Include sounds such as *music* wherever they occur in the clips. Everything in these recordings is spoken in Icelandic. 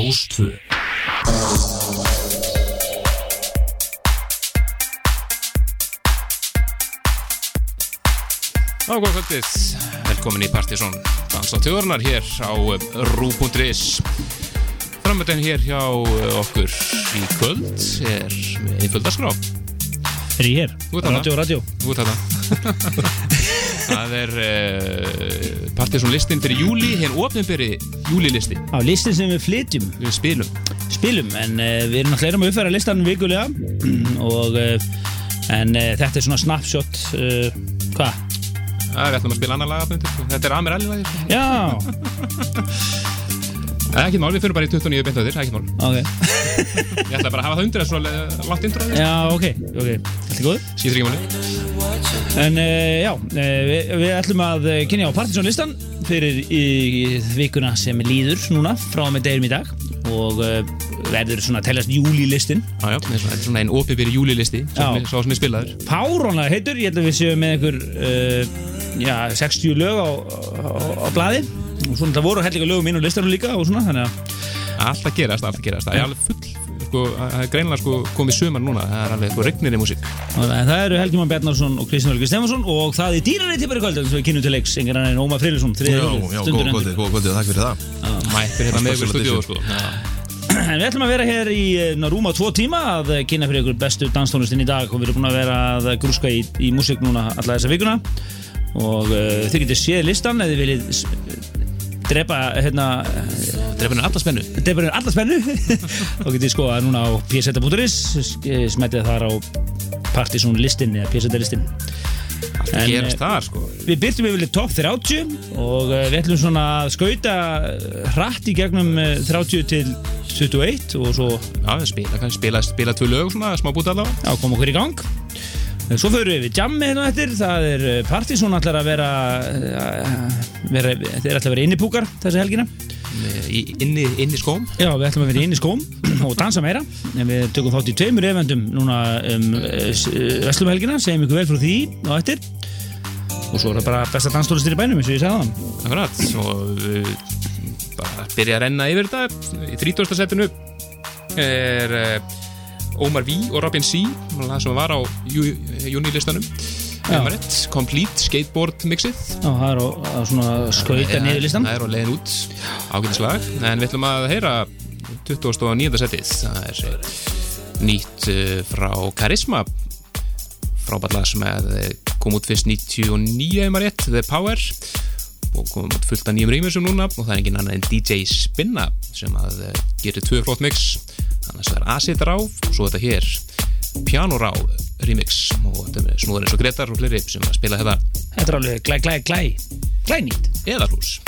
Rástvö Á, góða kvöldið, velkomin í Partíson Dans á tjóðurnar hér á eh, Rú.is Framöndin hér hjá eh, okkur í kvöld er einföldarskrá Er ég hér? Ert. Radio, radio Þú veit þetta *laughs* Það er uh, Partíson listin fyrir júli, hér ofnbyrri júlilisti Á listin sem við flytjum, Við spilum. Spilum En uh, við erum náttúrulega erum að uppfæra listan vikulega. *clears throat* Og uh, En þetta er svona snapshot uh, Hvað? Það er við ætlum að spila annar laga. Þetta er Amir Ali lagi. Já, Það er ekkert mál, við fyrir bara í 29 beint á þér, það er ekkert mál. Ok. Ég ætla bara að hafa það undir, eh, langt intro. Já, ok, ok, þetta er góð Skýtur ekki máli En uh, já, uh, við, við ætlum að uh, kynja á Partisan listan Fyrir í, í vikuna sem líður núna Frá með deginum í dag Og uh, verður svona að teljast júlilistin Já, já, þetta er svona- einn ofnbyrri júlilisti sem er spilaður. Fárónlega heitur, ég held að við séum með einhver já, 60 lög á, á, á blaði. Og svona það voru hellinga lögum inn á listanum líka og svona þannig að Alltaf gerast, alltaf gerast. Það er alveg full, sko, það er greinilega sko komið sumar núna Það er alveg sko regnir í músík. Það eru Helgi Mann Bjarnarsson og Kristján Helgi Stefansson og það er dýrari tippar í kvöld sem við kynum til leiks, engar annar en Ómar Friðlisson Já, já, góða kvöldið, takk fyrir það. Mættir hérna með ykkur stúdíu sko. En við ætlum að vera hér í eh, rúma tvo tíma að kynna fyrir ykkur bestu danstónlistin í dag. Og við erum búin að vera að grúska í, í músík núna alla þessa vikuna. Og uh, þið getur séð listan eða þið viljið drepa hérna Drefnir alla spennu. drepa hérna alla spennu. *laughs* Þá getið þið skoða núna á pseta.is smetið þar á Partisan listin eða pseta listin. En, gerast eh, það sko. Við byrjum yfirlega top 30 og uh, við ætlum svona að skauta uh, hratt í gegnum uh, 30 til 21 og svo Já, spila, spila, spila tvö lög svona, smá búti allavega. Já, koma okkur í gang. Eh, Svo förum við við jammi hérna eftir. Það er uh, Partizón ætlar að vera, uh, vera þeir ætlar að vera innipúkar þessi helgina. Inni, inni skóm. Já, við ætlum að vera inn í skóm og dansa meira. En við tökum þátt í tveimur evendum núna um Vestlumhelgina segjum ykkur vel frá því á eftir. Og svo er það bara besta danstólistir í bænum eins og ég sagði það Akkurat. Og við bara byrja að renna yfir þetta. Í 30. setinu er Omar V og Robin C sem var á jú- júnilistanum Complete Skateboard mixið. Já, það er á, skauta niður listan Það er á leiðin út. Ágætislag En við ætlum að heyra 29. setið. Það er nýtt eh, frá Karisma. Frábært lag sem að eh, kom út fyrst 99 ef maður rétt, The Power. Og kom út fullt af nýjum rýmursum núna. Og það er engin annar en DJ Spinna sem að eh, gerir tvö flott mix annars er Acid Rá og svo þetta hér Piano Rá remix. Og þetta snúður eins og Gretar og fleiri sem að spila þetta. Þetta er alveg glæ, glæ, glæ. Glænýtt. Eða hlús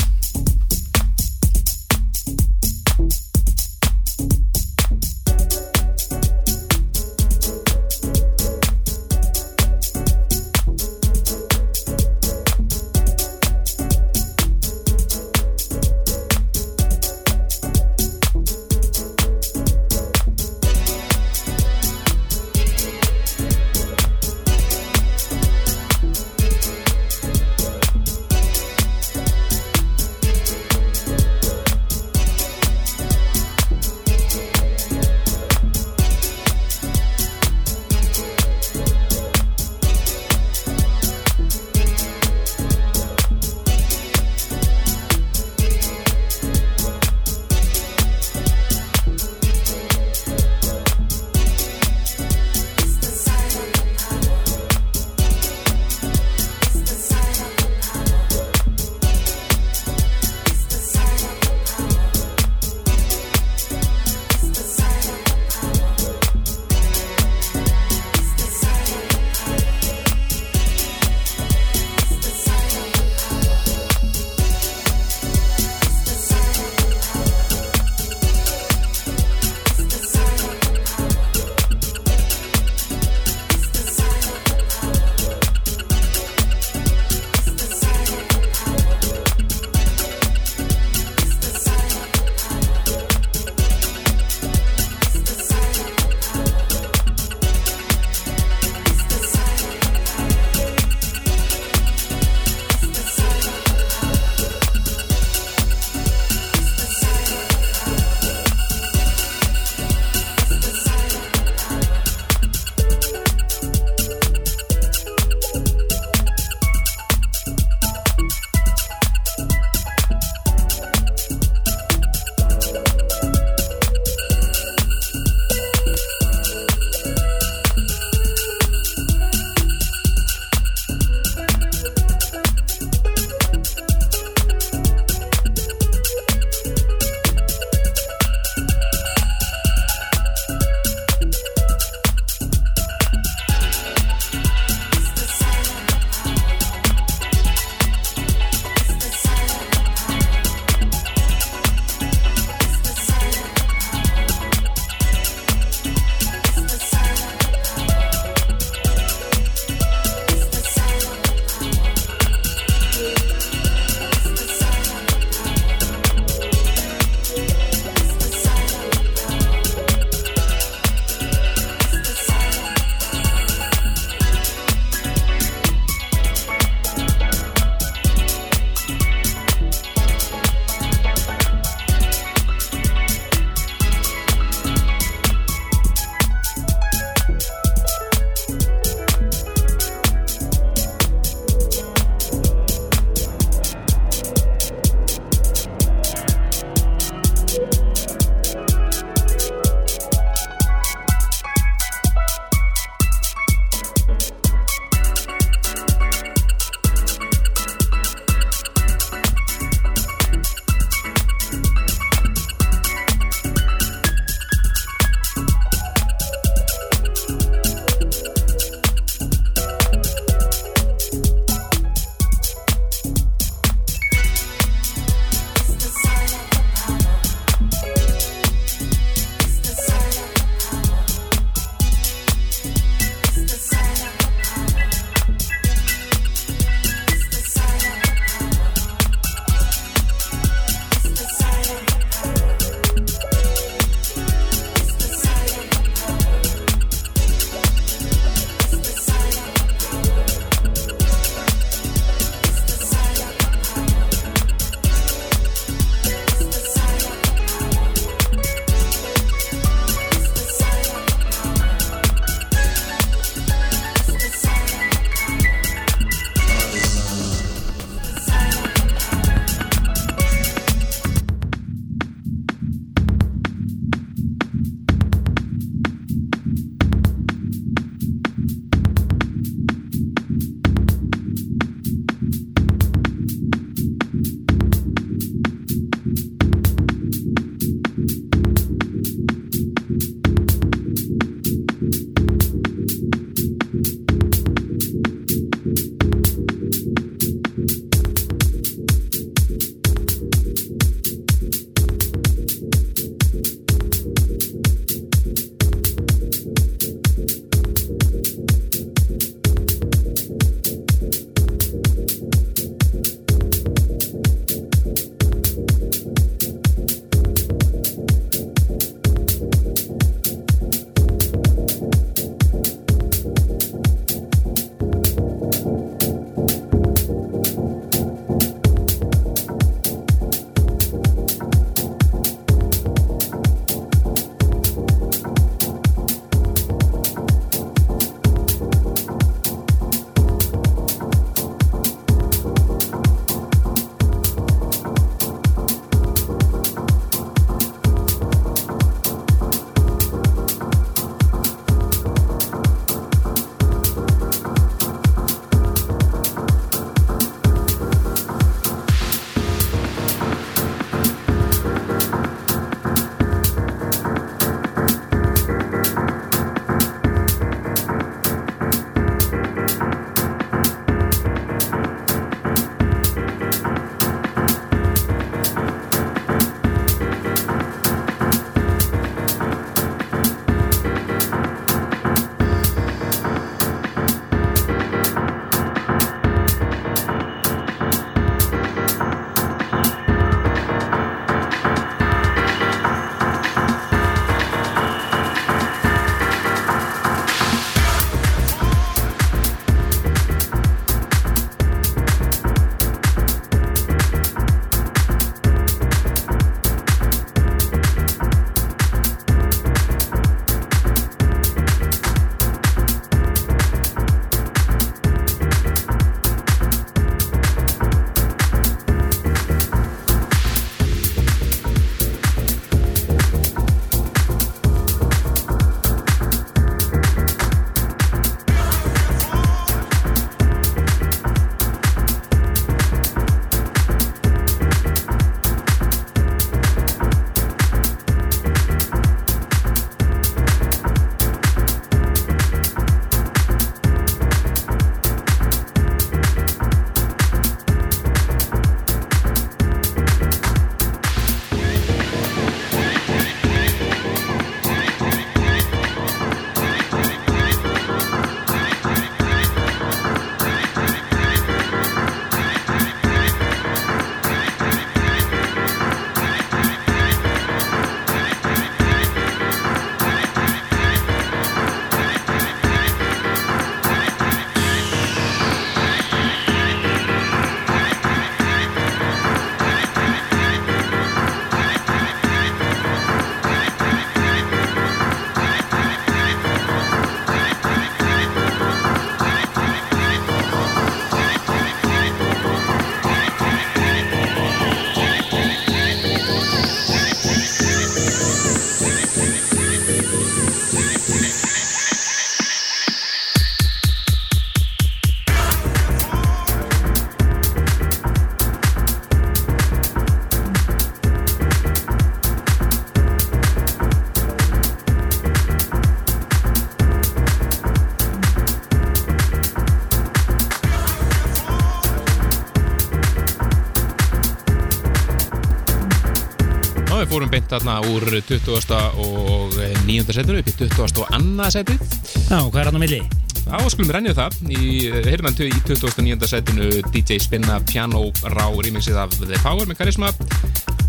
beint þarna úr 20. og 9. setinu upp í 20. og 2. setið. Já, hvað er hann á milli? Já, skulum rennja það. Í heyrðandu í 2009. setinu DJ Spinna Piano Rá remixið af The Power með Karisma.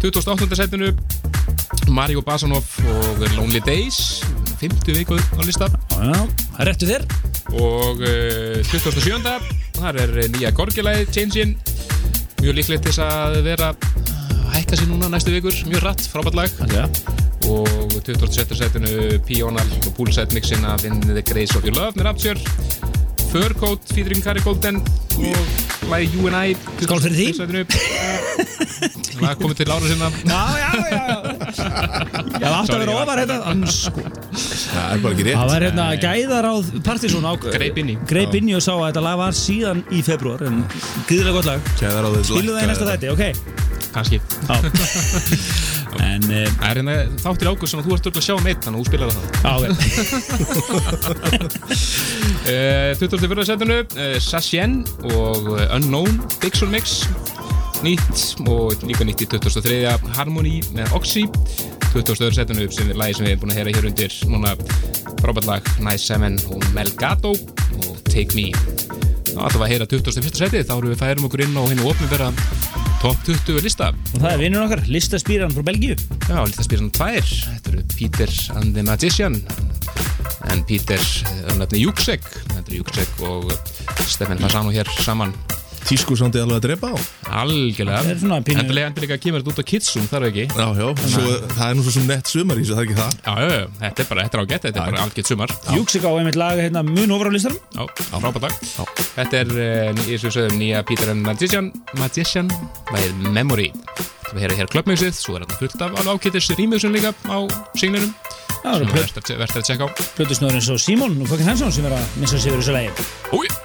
2008. setinu Mario Basanov og Lonely Days 50 vikuð á lista. Já, það réttu þér. Og uh, 27. þar er nýja gorgilæði Change-in mjög líklegt þess að vera að hækka sér núna næstu vikur. Mjög rætt, frábært lag. Okay. og 27. setinu Pional og Poolside mixin að vinni The Grace of Your Love með Rapture. Furcoat featuring Kari Golden og lagi You and I Skál fyrir því. lag komið til ára sinna. Já, já, já. Ég haf alltaf verið ofar hérna. sko. Það er bara ekki rétt. Það var hérna gæðar á Partizón Greip inn í. Greip inn í og sá að þetta lag var síðan í februar en gíðilega gott lag. Skilu það í næsta þætti, ok. Kanski *laughs* En Það er hérna þáttir águr sem þú ert að sjá meitt þannig að þú spilar það Já, ok uh, 24. setinu Sasjen og Unknown Dixon Mix nýtt og líka nýtt í 2003. Harmony með Oxy 20. setinu sem er lagi sem við erum búin að heyra hér undir núna frábært lag Nice Seven og Melgato og Take Me Þá ætlum við að heyra 21. setið þá erum við færum okkur inn á hennu ofnibera top 20 lista. Og það er vinnur okkar, listaspýran frá Belgíu. Já, listaspýran 2 þetta eru Peter and the Magician en Peter öfnafni Júksek þetta eru Júksek og Stefan Fasano hér saman Tískusándi alveg að drepa á. Algjörlega, endilega endilega kemur þetta út á Kidsum, þar er ekki? Já, já, svo, það er nú svo sem nett sumar í þessu, það er ekki það? Já, já, já, þetta er bara, þetta er ágætt, þetta er bara algjört sumar. Júksik á einmitt laga hérna mun ofar á listanum. Já, frábært lag Þetta er, eins og við sögum, nýja Peter and Magician Magician, það er Memory. Við heyrum hér klubbmjögsið, svo er þetta fullt af alveg ákittis rýmjögsun líka á siglinum sem verður að tjekka á. Plutusnöður eins og Simon og Fucking Hansson sem er að missa sig verið þessu lægi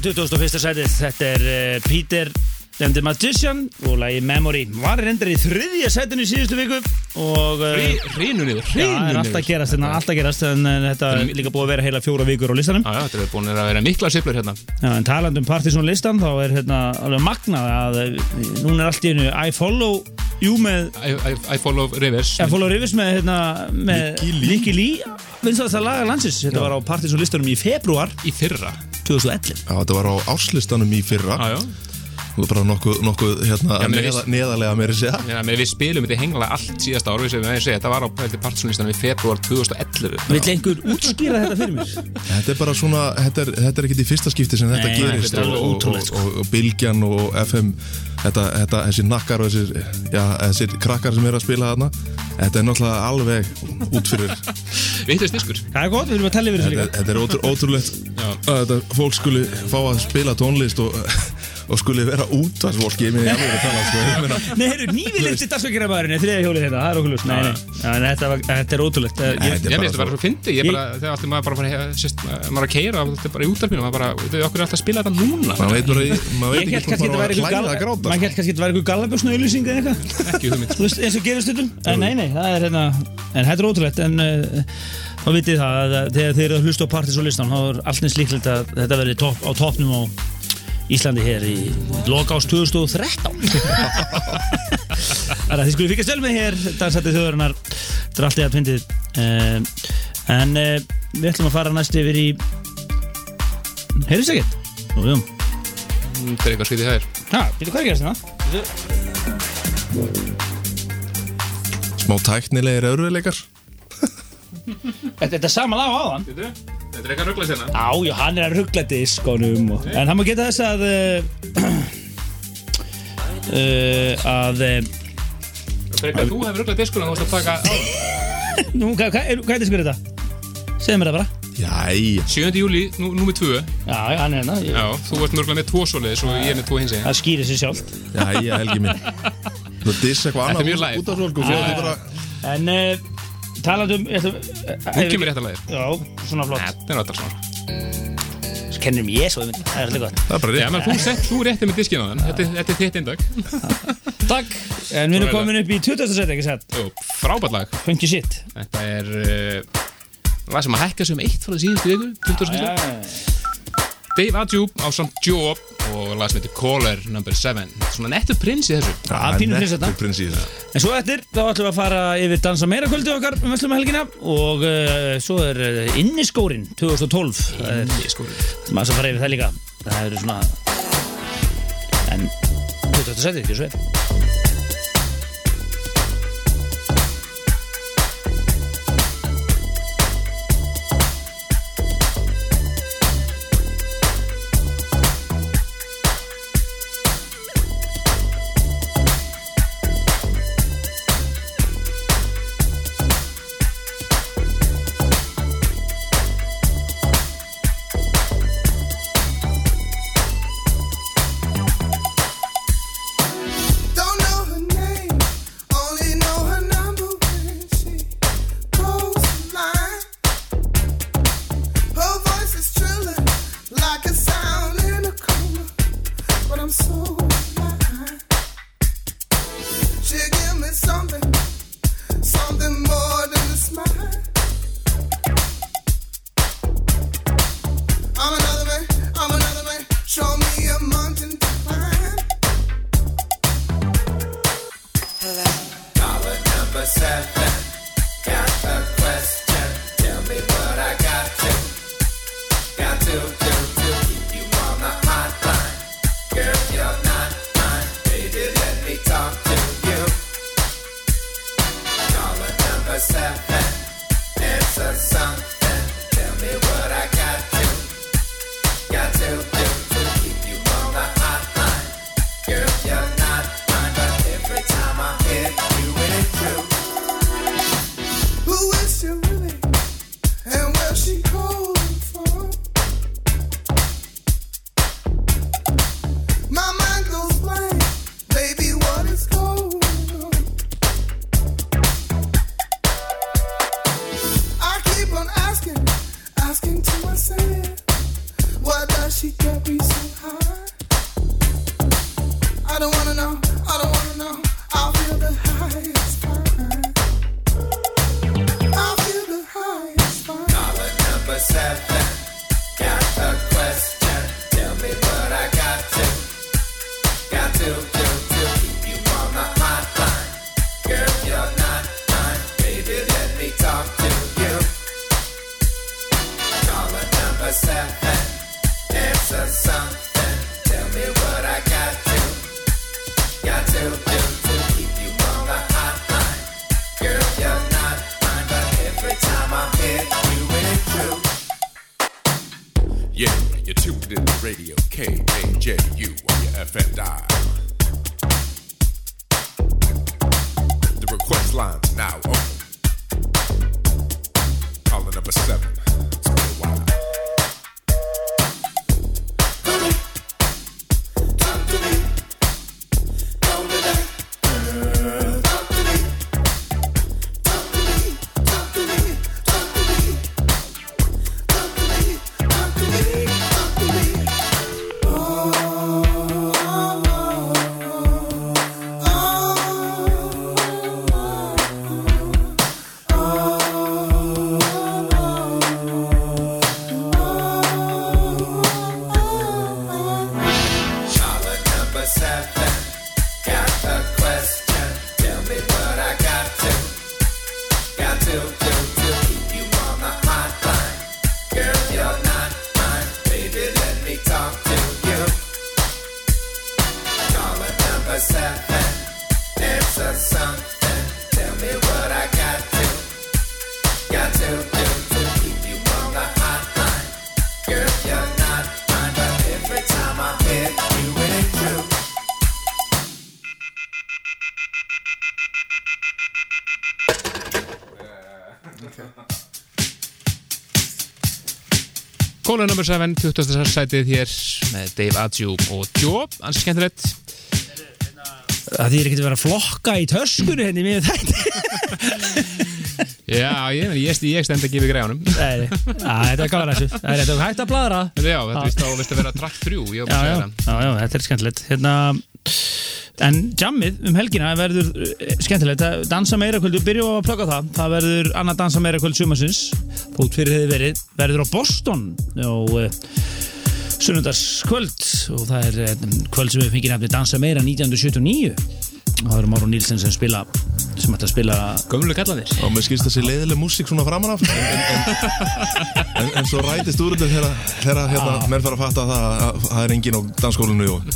er 2001. sætið Þetta er uh, Peter and the Magician og lagi Memory. Var reyndar í þriðja sætinu í síðustu viku og uh, Rínu niður, Já, það er alltaf að gerast, þetta er alltaf að gerast en uh, þetta er líka búið að vera heila fjóra vikur á listanum. Já, já, þetta er búin að vera mikla siflur hérna. Já, en talandi um Partisan listan þá er hérna alveg magnað að uh, núna er allt í einu I follow you með I, I, I follow Rivers. I follow Rivers með, hérna, með Nicky Lee. Finnst það það laga landsins. Þetta var á Partisan listanum í februar Í fyrra 2011 Já, þetta var á árslistanum í fyrra. Já, já. Það var bara nokkuð, nokkuð hérna, Já, menn neða, við- neðarlega meira segja. Já, menn við spilum þetta henglega allt síðasta ár við segjum, ég segi, þetta var á partysónlistan í februar 2011 Vill einhver útskýra þetta fyrir mér? Þetta er bara svona, þetta er, þetta er ekkit í fyrsta skipti sem þetta Nei, gerist þetta er og, og, ótrúlegt, sko. og, og, og Bilgjan og FM þetta, þetta, þessi nakkar og þessir, já, þessir krakkar sem eru að spila þarna þetta er náttúrulega alveg út fyrir Vittu styrkur Það er gott, við viljum að tella yfir þessu líka. þetta er ótrú, ótrúlegt að þetta fólk skuli fá að spila tónlist og, og skuli vera útvarsfólki ég meina alveg að tala sko, *laughs* ég meina Nei, heyrðu, nývilegt er dagsveikirabæðurinn þriðja hjólið þetta, það er okkur lust Nei, nei, Já, en þetta, var- þetta er ótrúlegt. Ég- Nei, Ég þetta er bara svo fyndi, ég bara, þegar allir maður bara fara, sérst, maður er að keira, þetta er bara í útarpinu, maður bara, þau okkur er alltaf að spila þetta núna, maður veit bara, maður Ég veit held ekki væri maður var einhver að að gráta maður held kannski þetta væri einhver gallabjósnu auðlýsing eða eitthvað. Ekki hugmynd. Þú veist, eins og gerist stundum En nei, nei, það er hérna En þetta er ótrúlegt En uh, þá vitið það að að þegar þið eru að hlusta á partys og listan þá er allt neins líklegt að þetta verði top, á toppnum á Íslandi hér í lokás 2013 Þannig að þið skulle fylgjast vel með hér dagsætti þjóðarinnar Þetta er allt að fyndið um, En uh, við ætlum að fara næst yfir í Heyrðist ekkert? Jú, jú Þetta er eitthvað skritið það er. Já, býtu hvað er gerast hérna? smá tæknilegir örfileikar Þetta, þetta er sama lag á áðan Þetta er eitthvað rugglega sérna. Já, já, hann er að ruggla diskonum og... En hann má geta þess að uh, uh, *clears throat* að uh, Frekar, þú hefur rugglega diskuna, þú varst að taka á. *laughs* nú, hvað, hvað, er- hvað er diskur þetta? Segðu mér það bara jæja 7. júli, nú, númið 2. Já, hann er hérna ég- Já, þú ert mörgulega með tvo svoleiðis og ég er með tvo hins eginn. Það skýrir sér sjálf jæja Helgi minn þú diss eitthvað Þetta er mjög annað út af fólk og svo er þetta bara En uh, talandum uh, kemur rétt að lagið. Já, svona flott Þetta er alltaf svona. Kennir mér ég svo, það er alltaf gott það er bara Já, rétt menn þú sett, þú rétti með diskinn á þann. Þetta, er- þetta þitt indag. *laughs* Takk En við erum komin upp í 20. seti, ekki sett Jú, frábært lag. Funky shit Þetta er uh, lag sem að hækka sem eitt frá því síðustu viku, 20. skilja. Dave Adjub á samt Job og lag sem heitir Caller number 7. Svona nettu prins í þessu. Já, pínu prins þetta. Nettur prins í þessu. En svo eftir, þá ætlum við að fara yfir dansa meira kvöldi okkar um öllum helgina og uh, svo er uh, inniskórin 2012 það er maður sem fara yfir það líka það eru svona en 20. seti, ekki svo vel Kóla nr. 7, 20. sætið hér með Dave Adju og Joe, ansi skemmtilegt. Það þýr ekki að vera að flokka í töskunni henni með þetta Já, ég, ég, ég stend ekki yfir greiðanum Nei, þetta er gáðan þessu Það er þetta hægt að bladra Já, þetta vist vist að vera track 3 Ég var já, að já, já, já, þetta er skemmtilegt. Hérna, En jammið um helgina verður eh, skemmtilegt. Að dansa meira kvöld, byrjum á að plugga það. Það verður annað dansa meira kvöld sumarsins þótt fyrir hefði verið, verður á Boston og uh, sunnundaskvöld og það er uh, kvöld sem við fengið nefnir dansa meira 1979 og það eru Máru Nílsen sem spila sem ætti að spila Gömlu kallanir Og mér skilst þessi leiðileg músík svona framan af. En, en, en, en, en svo rætist úr þetta þegar, hérna, menn fara að fatta það að að það er engin á dansskólinu og,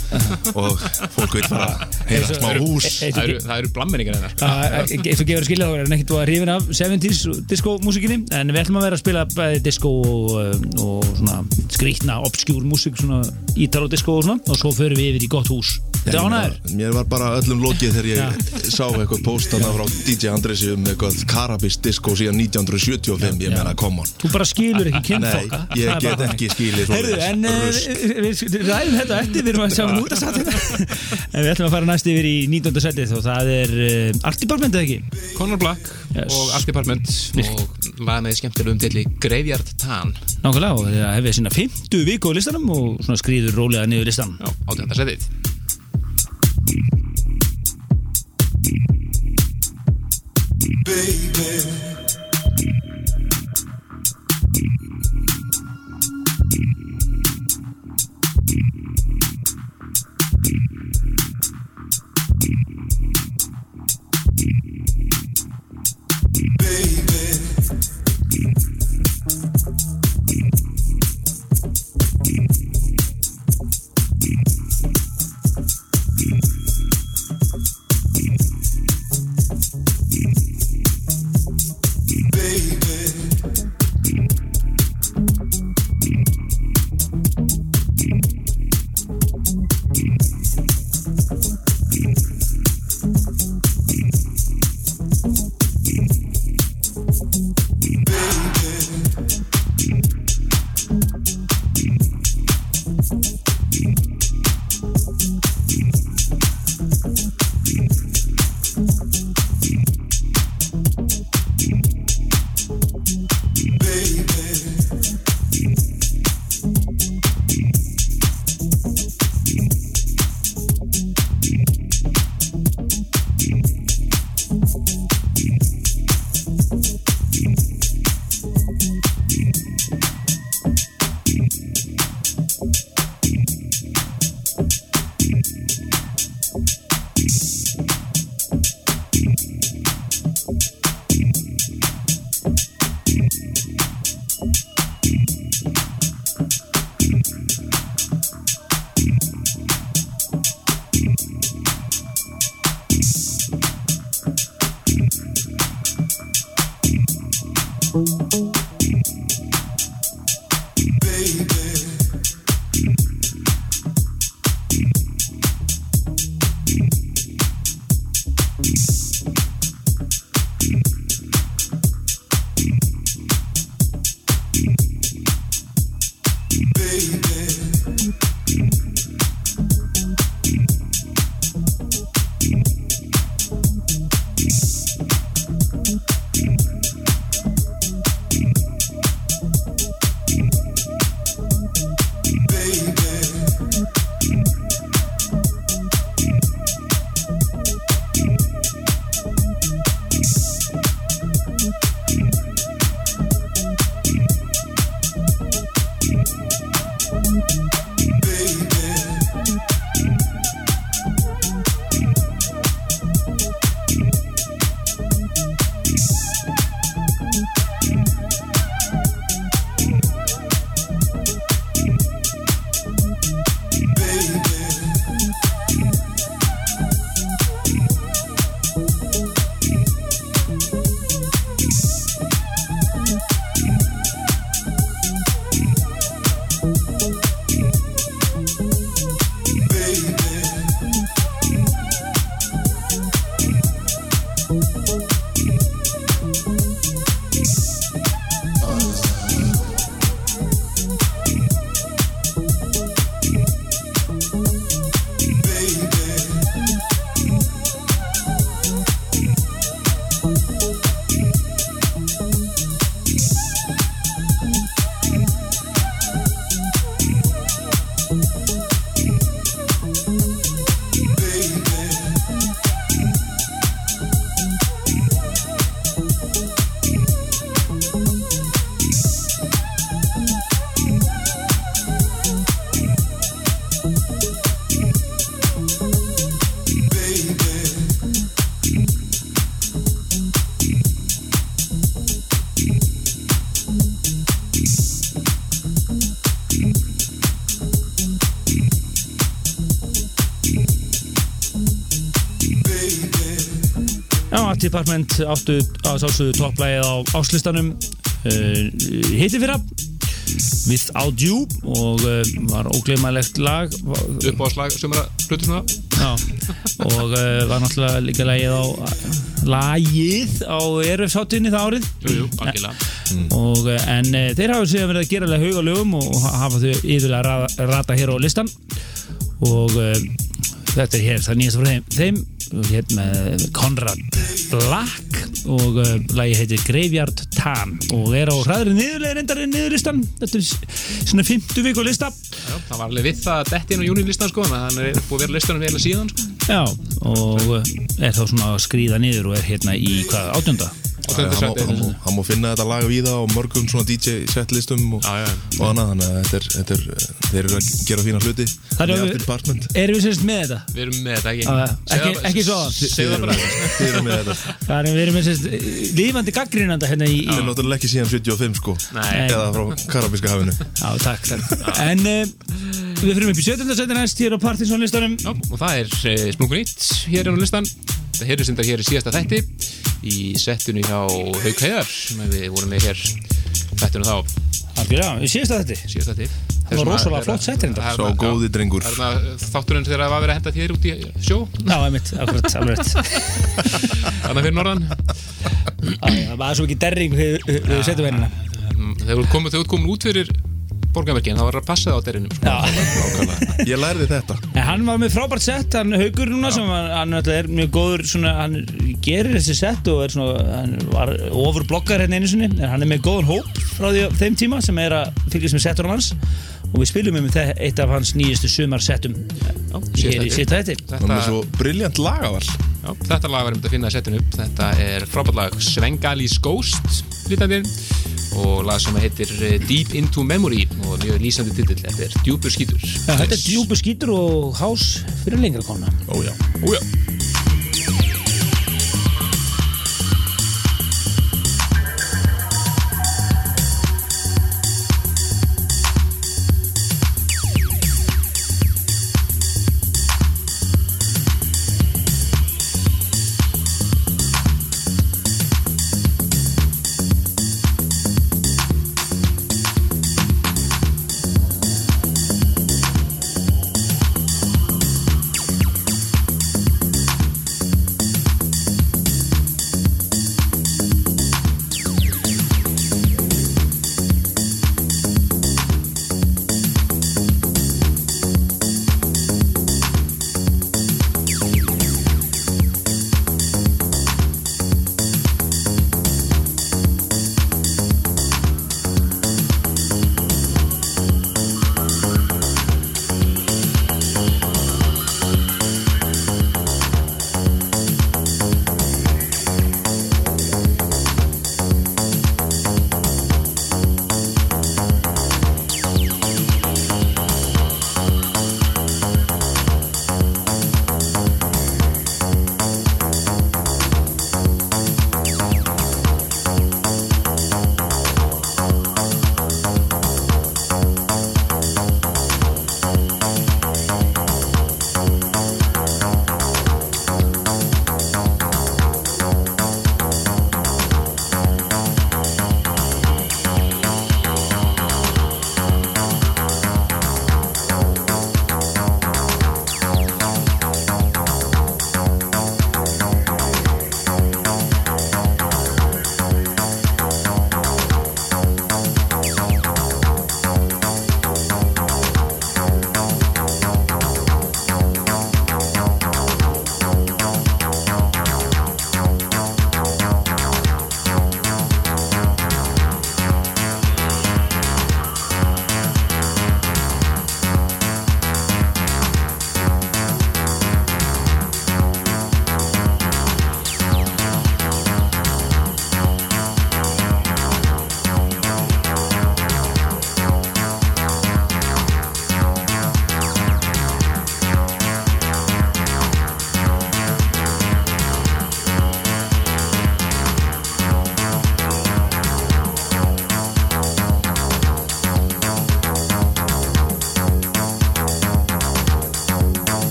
og fólk vil fara að heyra smá hús. og- Það eru, það eru blammenningar hennar Uh, eins og gefur að skilja þá er hann ekkert að hrifin af 70s disco músikinni en við ætlum að vera að spila bæði disco og, uh, og svona skrítna obskjúr músik svona ítalo disco og svona og svo förum við yfir í gott hús. Þetta er ánæður Mér var bara öllum lokið þegar ég sá eitthvað postana frá DJ Andresi um eitthvað karabist disco síðan 1975 ég meina, come on. Þú bara skilur ekki Nei, kynþokka ég get bara ekki skilið Heyrðu, svoleiðis en rusl. við ræðum þetta á eftir, við erum að sjá út að satt En við ætlum að fara næst yfir í 19. setið og það er uh, Art Department eða ekki? Conor Black Yes. og Art Department og lag með skemmtilegum tilli Graveyard Tan Nákvæmlega og það hefur sína 50 viku á listanum og svona skrýður rólega niður listan Já, átjönda setið baby. Department áttu að sálsögðu topplægið á áslistanum uh, hitti fyrra Without You og uh, var ógleymalegt lag. Upp á slag sumara hlutur svona. Já, og uh, var náttúrulega líka lagið á lagið á RF-sáttinni það árið. Jú, jú, algjörlega. Og, uh, en uh, þeir hafa síðan verið að gera alveg hauga lögum og ha- hafa þau yfirlega rata, rata hér á listan. Og uh, þetta er hér það nýjast frá þeim, þeim hér með Conrad Black og uh, lagi heitir Graveyard Tam og er á hraðri niðurlega reyndar niðurlistan þetta er svona 50 viku lista. Já, það var alveg við það detti inn á júnilistan sko þannig að hann er búið að vera listanum vel síðan sko. já og uh, er þá svona að skrýða niður og er hérna í hvað átjönda Hann má finna þetta lag víða á mörgum svona DJ setlistum og, Já, já. og annað þannig að þetta er, þetta er, þeir eru að gera fína hluti Það er Með Art Department erum við sérst með þetta við erum með þetta ekki. Segðu Ekki- það- ekki svo. segðu það bara Þið eru með þetta *laughs* það er við erum með sérst lífandi gaggrínanda hérna í, í eru náttúrulega ekki síðan 75 sko Nei. Eða frá Karabíska hafinu Já, takk, takk. En uh, við fyrir upp í 17. seti næst hér á Partinsson-listanum Já, og það er e, Splungun 1 hér á listan það heyrðu sem þetta hér í síðasta þætti í settinu hjá Hauk Heiðar sem við vorum með hér þættinu þá. Algjörlega, í síðasta þetta síðasta þætti. Það var rosalega flott sett reyndar. Sá góði drengur. Það er þarna þátturinn þegar það var verið að henda þér út í sjó. Já, einmitt, akkurat, alveg Þannig fyrir norðan. Já, Það var svo ekki derring við, við setjum hérna Þegar þú komið, út fyrir borgarverkin þá var það að passa það á derinum sko. Ég lærði þetta. En hann var með frábært sett hann haugur núna sem hann, er mjög góður svona, hann gerir þessi sett og er svona, hann var ofur blokkar hérna einu sinni, en hann er með góðan hóp frá því, þeim tíma sem er að fylgjast með settunum hans. Og við spilum um þe- eitt af hans nýjustu sumar settum hér í sitt þætti. Það er Þetta, svo briljant lagaval já, þetta lag var um að finna setja upp Þetta er frábært lag Svengalis Ghost lítandi og lag sem heitir eh, Deep Into Memory. Og mjög lýsandi titill Þetta er djúpur skítur. Já, þetta er djúbu skítur og hás fyrir lengra kona Ójá Ójá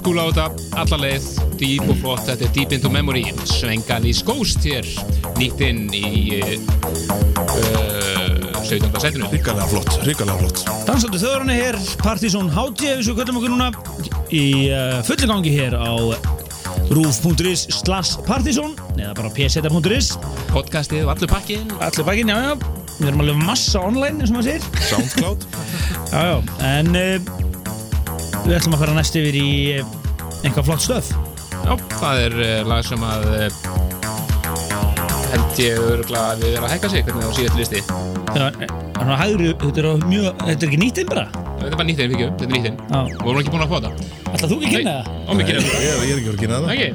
school á þetta, alla leið, deep og flott, þetta er Deep Into Memory, Svengal í skóst hér, nýtt inn í uh, 17. setinu. Ríkalega flott, ríkalega flott Dansandi þjóðurinn er hér, Partizón HT ef við svo köllum okkur núna í uh, fullu gangi hér á roof.is slash partizón eða bara pseta.is Podcastið og allur pakkin. allir bakinn, já já við erum alveg massa online eins og maður segir Soundcloud *laughs* já já, en uh, við ætlum að fara næst yfir í uh, einhvað flott stöð Já, það er uh, lag sem að uh, held ég örgulega að við erum að hækka sig, hvernig það á síðast listi. já, hægri, þetta er mjög þetta er ekki nýtt einn bara Þetta er bara nýtt inn, fyrir þetta er nýtt inn. Já. Og vorum ekki búin að fá það. ætla þú ekki að kynna það? Ó, mikið Ég nefnir. ég er ekki að kynna það ekki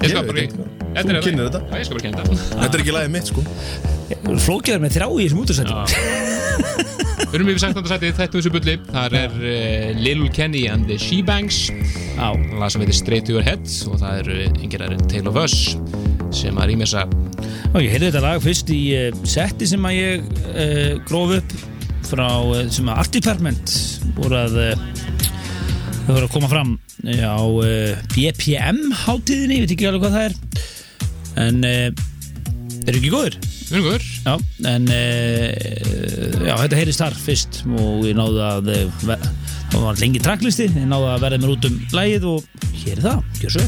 Ég skal bara kynna. ekki. Þú kynnir þetta? Já, ég skal bara kynna þetta. Þetta er ekki lagið mitt sko flókjaður með þrá í þessum útursættum Við erum yfir 16. sætið, þetta þessu bulli. Þar er uh, Lil Kenny and the She-Bangs. já, lag sem heitir Straight to Your Head og það eru yngir aðeins Tale of Us sem að rýmessa og ég heyrði þetta lag fyrst í uh, setti sem að ég uh, gróf upp frá sem að Art Department voru að þau voru að koma fram á BPM hátíðinni, ég veit ekki alveg hvað það er en uh, eru ekki góður Ungur, já, en uh, já, þetta heyrðist þar fyrst og ég náði að ver- það var lengi tracklisti, ég náði að verða mér út um lægið og hér er það, gjör svo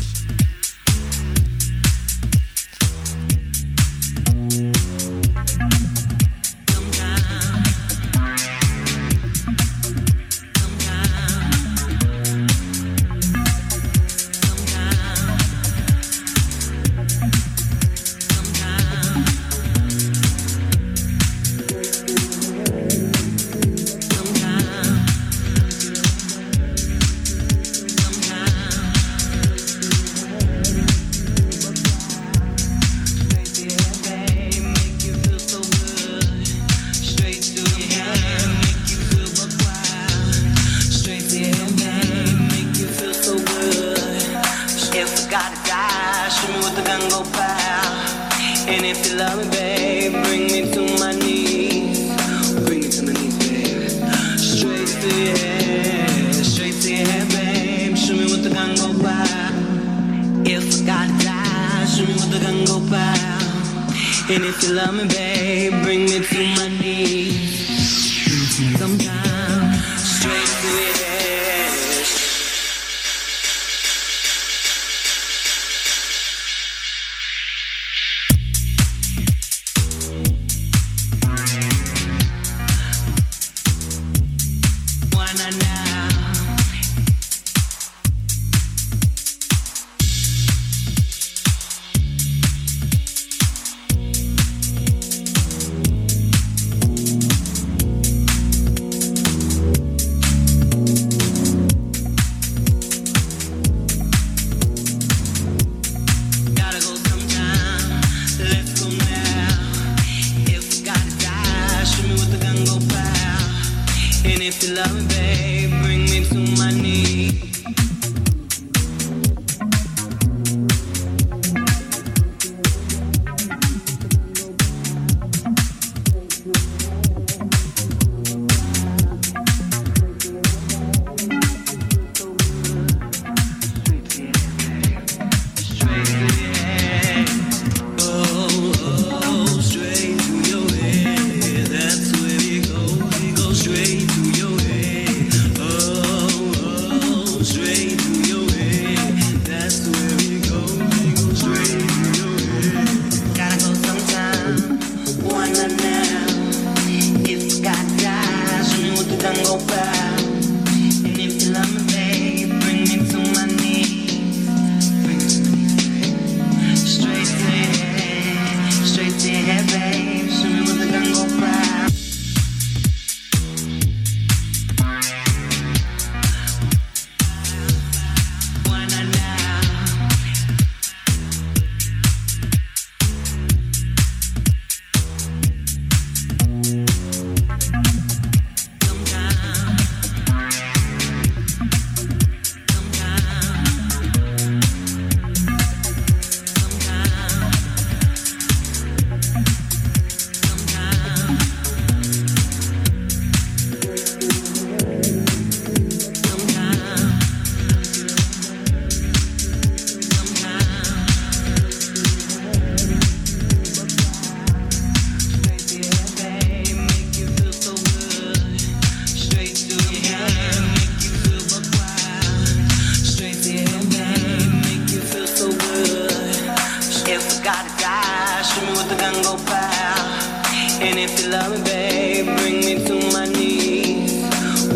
watch the go pow. And if you love me, babe, bring me to my knees.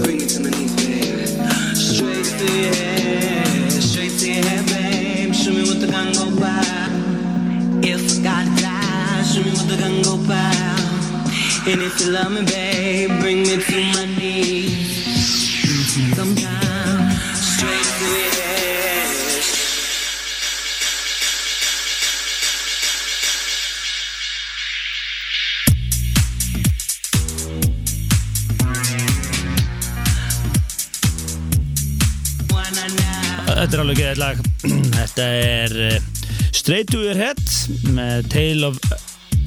Bring me to my knees, babe. Straight to your head, straight to your head, babe. Shoot me with the gun go pow. If I gotta die, shoot me with the gun go pow. And if you love me, babe. Geðið lag. *clears throat* Þetta er uh, Straight to your head með Tale of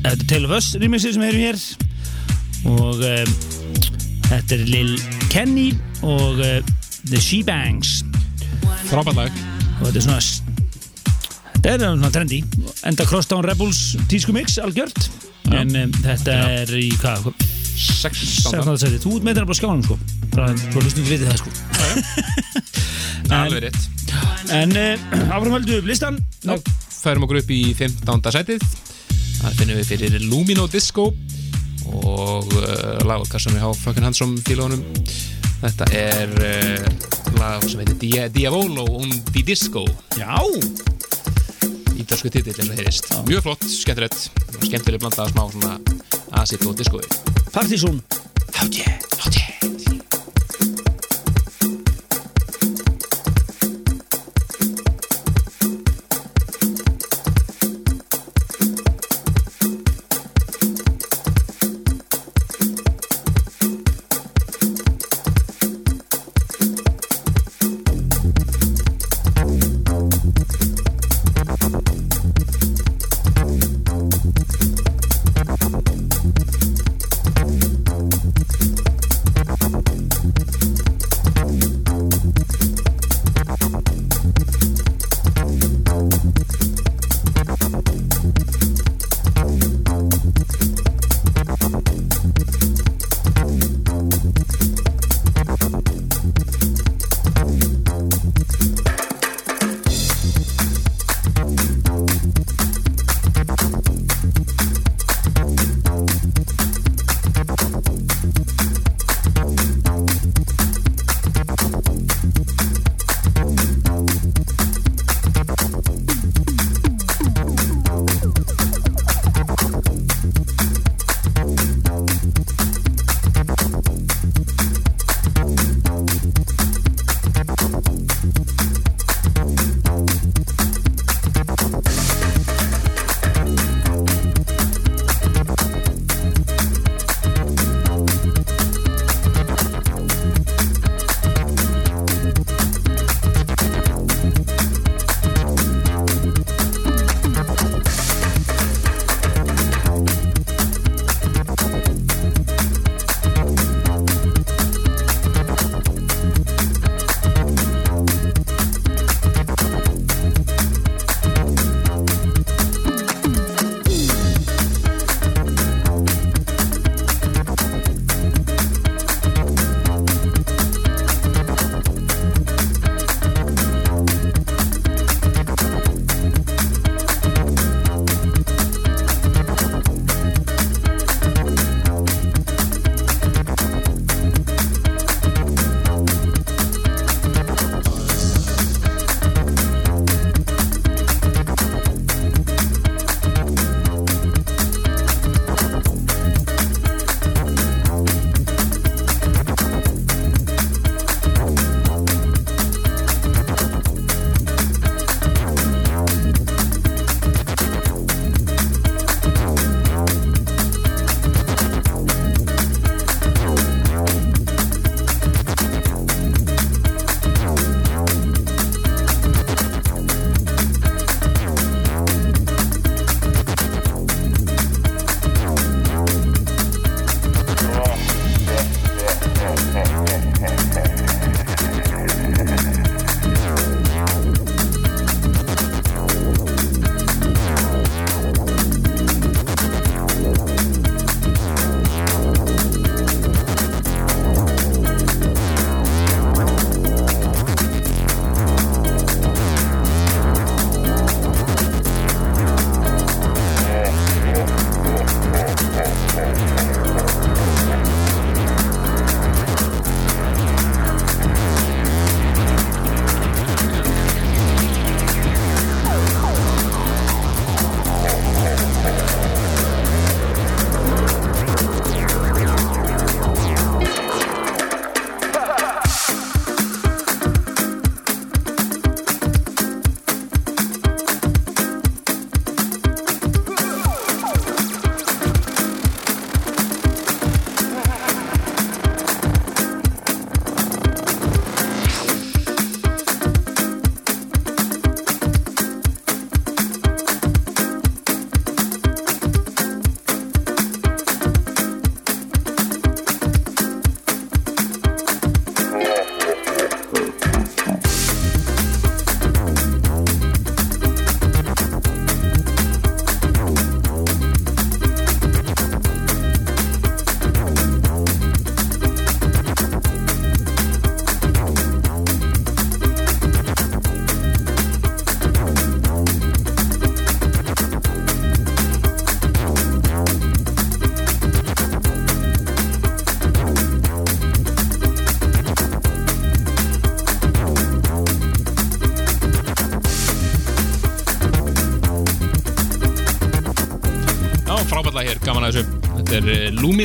er Tale of Us remixið sem heyrum hér. Og uh, þetta er Lil Kenny og uh, The She-Bangs Frábært lag. Og þetta er svona þetta er svona trendi enda Crosstown Rebels tísku mix algjört. En um, þetta er í hvað 16 16. seti, þú ert með þetta bara skjánum sko. Bara, svo hlustum við vitið það sko *laughs* Alveg rétt. en *clears throat* uh, áframhaldum við upp listan Þá færum okkur upp í 15. setið þar finnum við fyrir Lumino Disco og uh, lagokkar sem við hafa fucking handsome fílónum þetta er uh, lag sem heitir Dia Diavolo un di Disco. Já, ítalsku titill eins og heyrist mjög flott, skemmtilegt. Skemmtileg blanda af smá svona acid og disco Partizón Háttje, háttje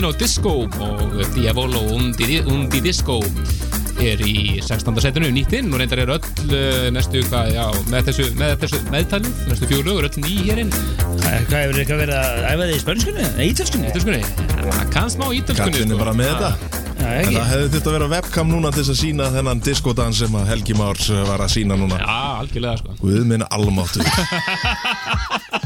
eh, Lumino Disco og Diavolo Undi, Undi Disco er í 16. setinu nýtt inn og reyndar er öll uh, næstu hvað, já, með þessu, með þessu meðtali, næstu fjögur lögur, öll ný hér inn Eh, Hvað hefur eitthvað verið að æfa þig í spönskunni? Nei, ítölskunni? Ítalskunni, hann kann smá ítalskunni er bara með þetta Já, En ekki það hefði þurft að vera webcam núna til þess að sína þennan diskodans sem að Helgi Márs uh, var að sína núna Já, algjörlega sko Guð minn almáttu *laughs*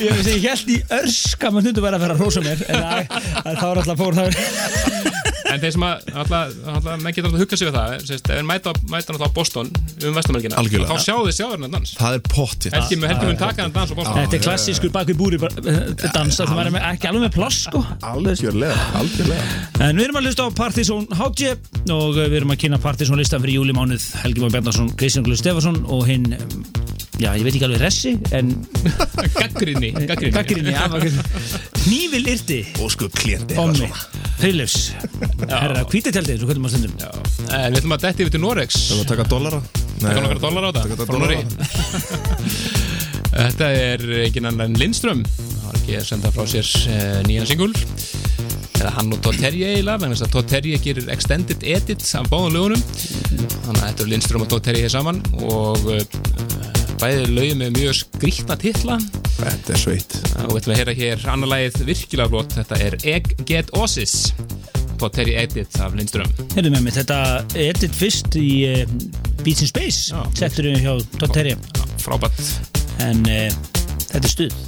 Ég ég held í örskam að hundu væri að vera að rósa mér En það, er alltaf fór það En þeir sem að, alltaf, alltaf, menn getur alltaf að hugga sig við það sérst, ef þeir mæta, mæta náttúrulega á Boston um vestamörgina, þá sjáu þið sjáður hennar dans. Það er pottið Helgi mun Helgi mun taka hennar dans á Boston. Þetta er klassískur bak við búri dans Það var ekki alveg með pláss sko. Algjörlega, algjörlega. En við erum að hlusta á Partizón HG og við erum að kynna Partizón listan fyrir júlimánuð Helgi Már Bjarnarsson, Kristján Glur Stefansson og hinn, um, já ég veit ekki alveg ressi en Gaggrinni, gaggrinni gaggrinni Hnífil yrti Og sko klienti Ommi, Friðlefs Herra, hvítitjaldið, svo kvöldum á stundum. En við ætlum að detti yfir til Norex Það var að taka dollara. Taka nokkra dólar á þetta. Frá dollara. Noregi. *laughs* Þetta er ekki annan Lindström. Það var ekki að senda frá sér uh, nýjan singul. Eða hann og Todd Terje eiginlega þess að Todd Terje gerir extended edit af báðum lögunum. Þannig að þetta er Lindström og Todd Terje hér saman. Og uh, bæði lögum með mjög skrýtna titla Þetta er sveit og við ætlum að heyra hér annar lagið virkilega flott. Þetta er Egg Get Osis Todd Terje edit af Lindström. Herðu með mig, þetta edit fyrst í uh, Beats in Space Já. Settur við hjá Todd Terje frábært. En uh, þetta er stuð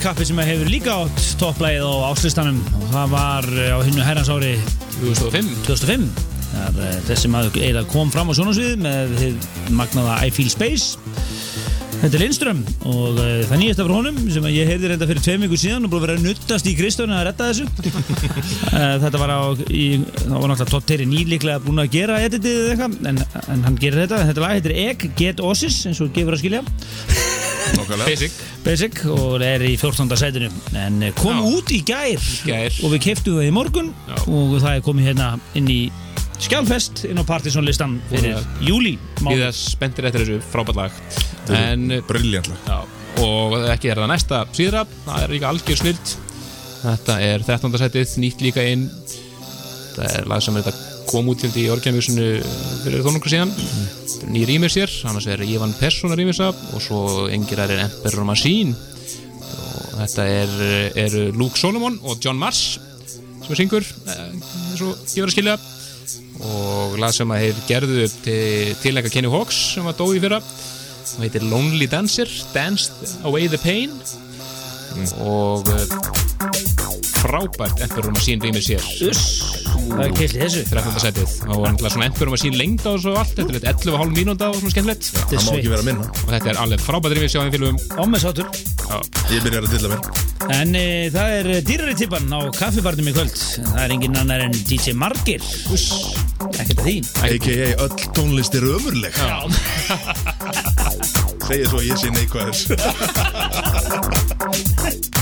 kappi sem hefur líka átt topplægið á áslistanum og það var eh, á hinnu herrans ári 2005 2005 Það er eh, þessi maður eiginlega kom fram á sjónasvið með magnaða I Feel Space. Þetta er Lindström og uh, það nýjasta frá honum sem ég heyrði reynda fyrir tveim vikur síðan og búið að vera að nuttast í Kristjánu að redda þessu. *laughs* Þetta var á, í, það var náttúrulega Todd Terry nýliklega búin að gera editið eða eitthvað en, en hann gerir þetta, þetta lag heitir Egg Get Osis eins og gefur að skilja. Basic Basic og er í 14. sætinu en eh, kom Já. út í gær, gær. og við keftum það í morgun Já. og það er komið hérna inn í skjálfest inn á Partisan listan fyrir júli Við það spenntir eftir þessu frábært lag En Briljantlega Já, og ekki er það næsta síðra, það er líka algjör snilt Þetta er 13. setið, nýtt líka inn Það er lag sem er þetta kom út til í orginamjúsinu fyrir þónungur síðan. Ný rýmir sér, annars er Ivan Persson að rýmisa og svo engir er Emperor Machine. Og þetta er, er Luke Solomon og John Mars sem er syngur eh, eins og ég var að skilja. Og lag sem að þeir gerðu upp til tilhengar Kenny Hawks sem var dói fyrra. Og heitir Lonely Dancer Danced Away the Pain. Og uh, frábært Emperor Machine rýmir sér. Það er í þessu? 13. setið og náttúrulega svona Emperor Machine lengd á þessu og allt. Þetta er eitt 11,5 mínúnda og svona skemmtilegt. Það má ekki vera minna. Og þetta er alveg frábært rýmir sjá þeim félugum Ámessáttur Ég byrjar að dilla mér. En e, það er dýrari tippan á kaffibarnum í kvöld. Það er engin annar en DJ Margir. Ekkert að því. A.k.a. öll tónlist er ömurleg. Segir svo ég sé neikvæður *laughs*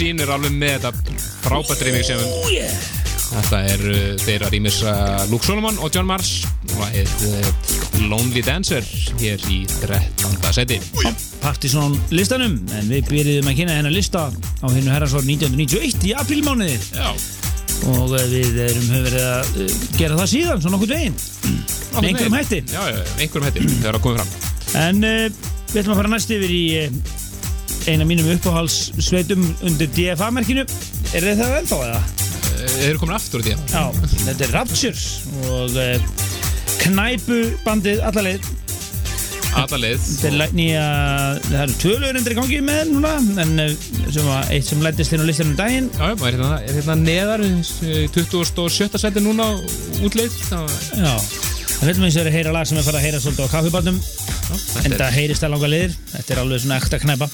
Machine er alveg með þetta frábært remix sem Þetta er uh, þeirra rýmisa Luke Solomon og John Mars. Og er uh, Lonely Dancer hér í 13. seti Partizón listanum en við byrjuðum að kynna hennar lista á hennu herransvár 1991 í aprílmánuði. Já, og við erum höfum verið að gera það síðan svona nokkuð veginn. Með einhverjum hætti. Já, já, einhverjum hætti, það komið fram. En uh, við ætlum að fara næst yfir í uh, eina mínum uppáhalssveitum undir DFA-merkinu er það ennþá eða? Eh, Þeir eru komin aftur í því Já, þetta er Raptures og uh, knæpubandið allarleið Alla leið. Þetta er nýja, það eru tvölugur endur í gangi með núna en uh, sem var eitt sem lættist inn á listanum um daginn. Já, maður er hérna, er hérna neðar eh, 27. seti núna það, Já, það veitum eins og er að heyra lag sem er farið að heyra svolítið á kaffibandum já, en þetta það er heyrist að langa liðir þetta er alveg svona ekta knæpa.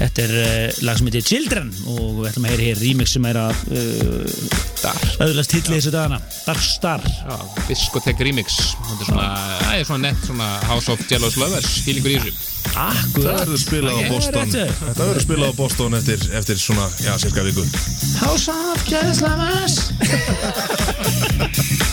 Þetta er uh, lag sem heitir Children og við ætlum að heyra hér remix sem er að uh, öðlast hitli þessu dagana. Dark Star. Já, Discotek Remix. Þetta er svona, það er svona nett svona House of Jealous Lovers fílingur í þessu. Það Akkurat verður spilað á Það Boston. Þetta verður spilað á Boston eftir, eftir svona, já, cirka viku. House of Jealous Lovers *laughs*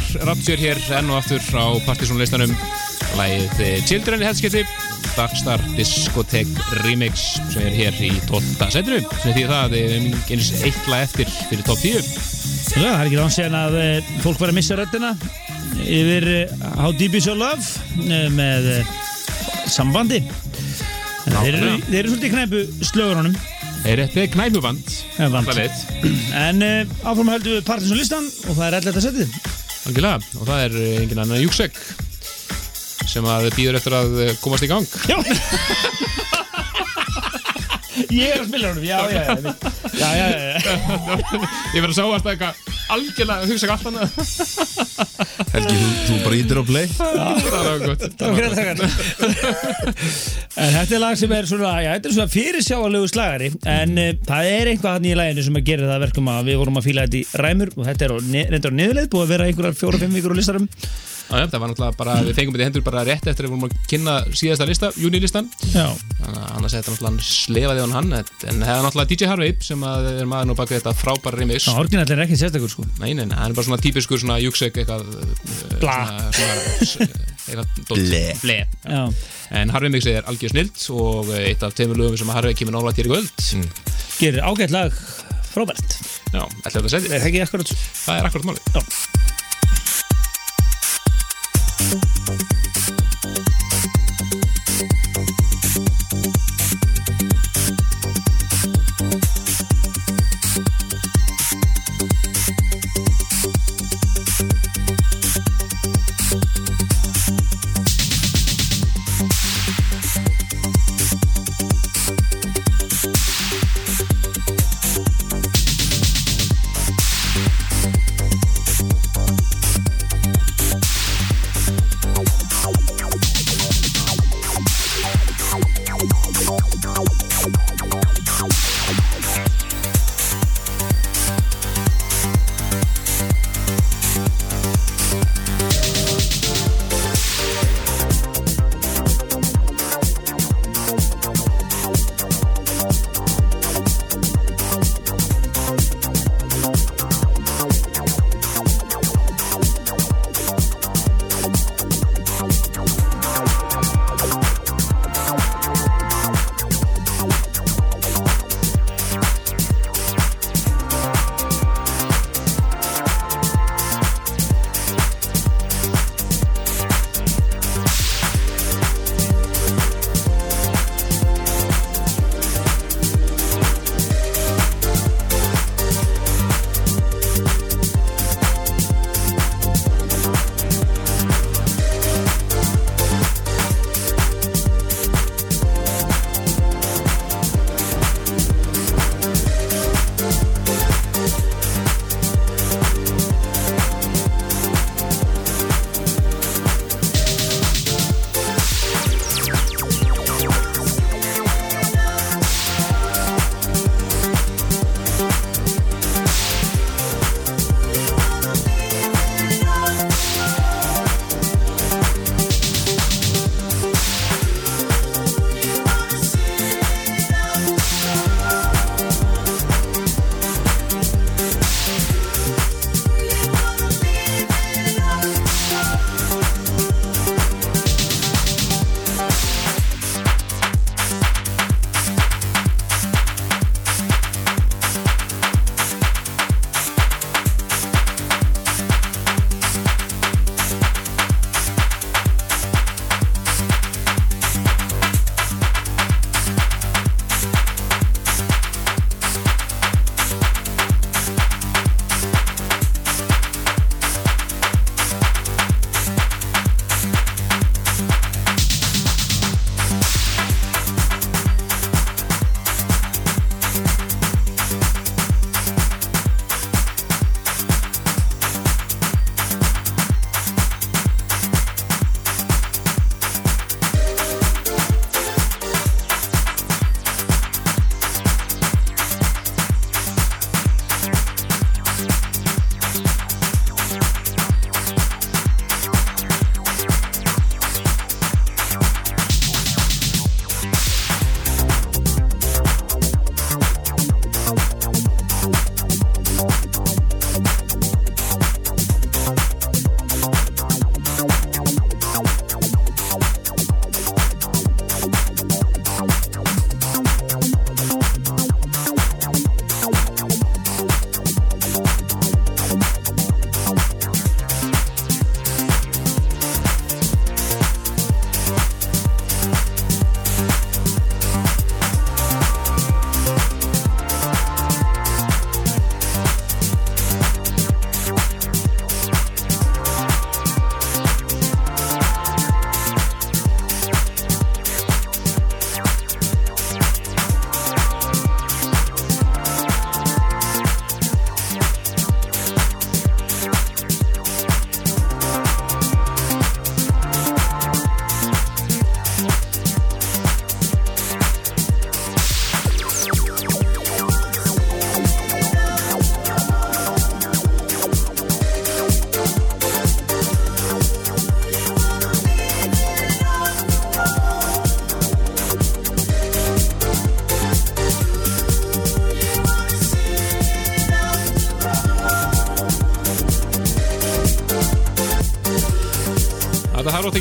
Mr. Rapture hér enn og aftur á partysónlistanum Lægið eh, Children í helskipti Darkstar Discotheque Remix sem er hér í 12. setinu sem því það er eins eitt lag eftir fyrir top 10 Já, það er ekki þannig síðan að eh, fólk var að missa röddina yfir eh, How Deep Is Your Love eh, með eh, sambandi En þeir eru, þeir eru svolítið knæpu slögurunum Er þetta knæpuband? Eh, vant. Það veit En áfram höldum við Partisan listan og það er 11. setið Algjörlega, og það er eh, engin annan Júksek sem að býður eftir að eh, komast í gang. Já. *laughs* Ég er að spila honum, já, já, já Já, já, já. Ég verð að sá að það eitthvað algjörlega hugsa ekki allt annað Helgi, þú, þú bara ítir á play. Það var gott. En þetta er lag sem er svona, já, þetta er svona fyrirsjáalegu slagari En uh, það er eitthvað hann í laginu sem að gera það að verkum að við vorum að fíla þetta í ræmur Og þetta er reyndar á niðurleið, búið að vera einhverjar fjóra-fimm vikur á listarum Já, það var náttúrulega bara, við fengum þetta hendur bara rétt eftir að við vorum að kynna síðasta lista, júnilistan Já, Þannig að annars þetta náttúrulega slefaði hann hann En það er náttúrulega DJ Harvey sem að er maður nú baka þetta frábæra remix. Já orginall er ekki sérstakur sko. Nei, nei, nei, hann er bara svona típiskur svona júksek eitthvað eh, Bla. svona, svona, eitthvað dót. Ble. En Harvey mixið er algjör snilt og eh, eitt af tveimur lögum sem Harvey kemur nála til í kvöld. Gerir ágætt lag frábært. Já, ætlaðu að segja Er það Það er akkurat máli Thank you.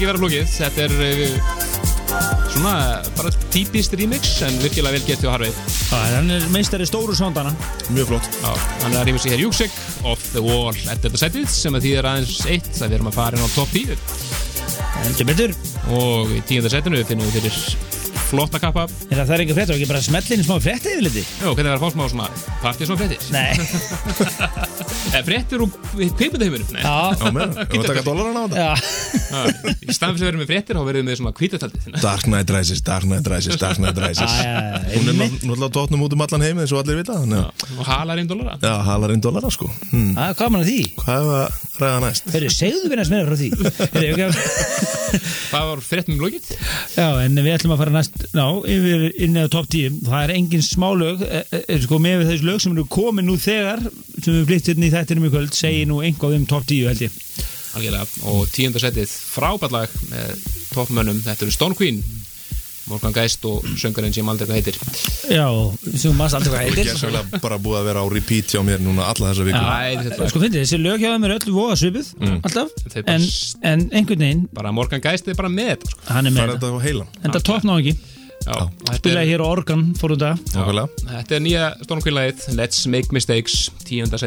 Ekki vera flókið. Þetta er uh, svona bara típist remix en virkilega vel gert hjá Harvey Já, hann er meistari stóru sondana Mjög flott. Já, hann er að rýma sig hér Júksik Off the Wall at the setið sem að þýðir aðeins eitt að við erum að fara inn á top 10 Heldur betur. Og í tíunda setinu finnum við fyrir flotta kappa. Er það það er ekki fréttur, ekki bara smellin smá frétti yfir liti? Já, hvernig er að fá smá svona partí svona fréttir? Nei. *laughs* Eh, Fréttir úr kveipundaheiminum? Nei Já, Já, með það Þú taka dólarana á þetta. Já, Í staðan fyrir að vera með fréttir þá verðum við svona kvítutaldið Dark Knight Rises, Dark Knight Rises, Dark Knight *laughs* Rises Hún er náttúrulega tótnum út um allan heim eins og allir vita og halar einn dólara Já, halar inn dólara sko hmm. Já, hvað mann að því? Hvað er að ræða næst? Eru segðu við næst meira frá því. *laughs* Það var fréttum lókið Já, en við ætlum að fara næst Ná, yfir inn eða top 10 Það er engin smálög e, e, sko, með þessu lög sem eru komin nú þegar sem við flyttum í þættinum í kvöld segi nú einhvað um top 10 held ég Algjörlega. Og tíunda setið frábærlag með toppmönnum. Þetta eru Stone Queen Morgan Geist og söngarinn sem aldrei hvað heitir. Já, sem maður aldrei hvað Og heitir gerðsvæglega bara búið að vera á repeat hjá mér núna alla þessa viku þetta. Sko fyndið, þessi lög hjá þeim er öllu voða svipuð alltaf, Þeir bara en, en einhvern veginn Bara Morgan Geist er bara með þetta sko. hann er með er þetta þetta á heilan En það topp ná ekki, Já, og þetta er, spilaði hér á organ fórum það Nákvæmlega. Þetta er nýja Stone Queen lagið Let's Make Mistakes Tíunda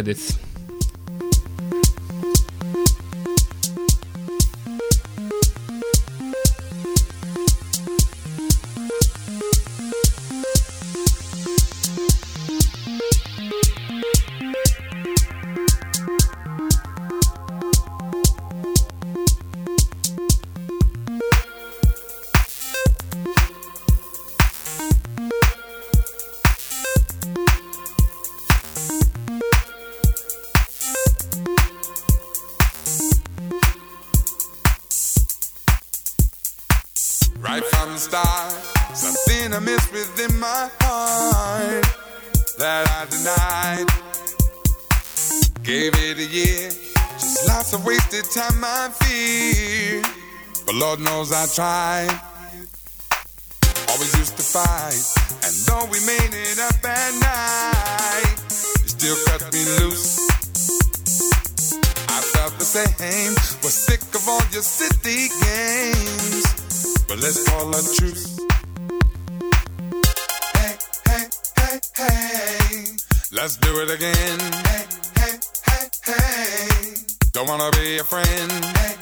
Lord knows I tried. Always used to fight, and though we made it up at night, you still cut me loose. I felt the same, was sick of all your city games. But let's call a truce. Hey, hey, hey, hey. Let's do it again. Hey, hey, hey, hey. Don't wanna be a friend. Hey.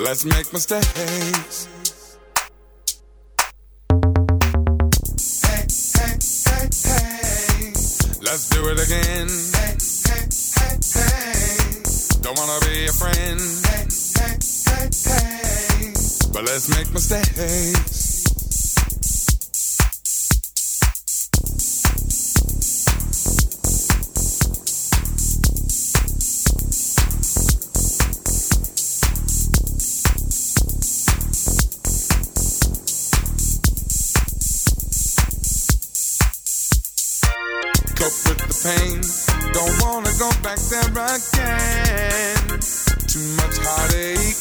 Let's make mistakes. Hey, hey, hey, hey. Let's do it again. Hey, hey, hey, hey. Don't wanna be a friend. Hey, hey, hey, hey. But let's make mistakes. Again. Too much heartache.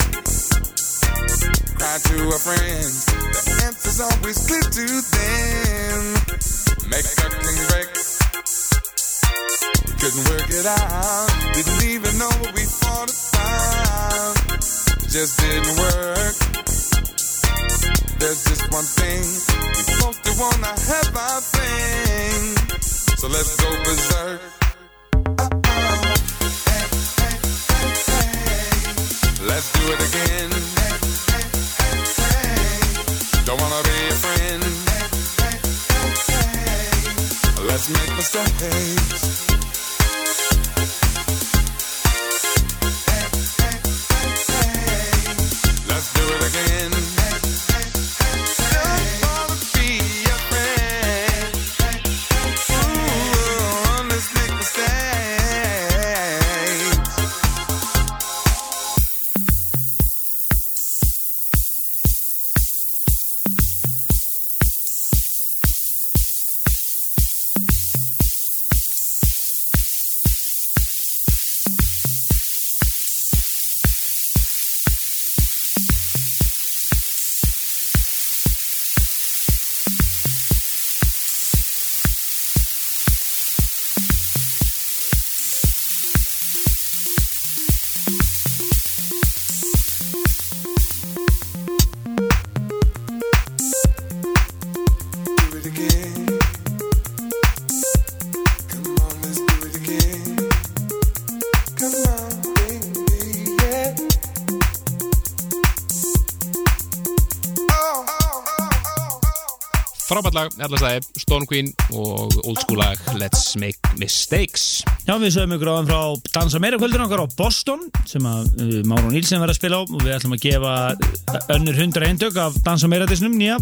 Cry to a friend. Make frábært lag, allar stæði, Stone Queen og old school lag Let's Make Mistakes. Já, við sögum ykkur áðan frá Dansa meira kvöldin okkar á Boston sem að uh, Máru Nílsen verður að spila á og við ætlum að gefa önnur hundra eindök af Dansa meira disnum nýja.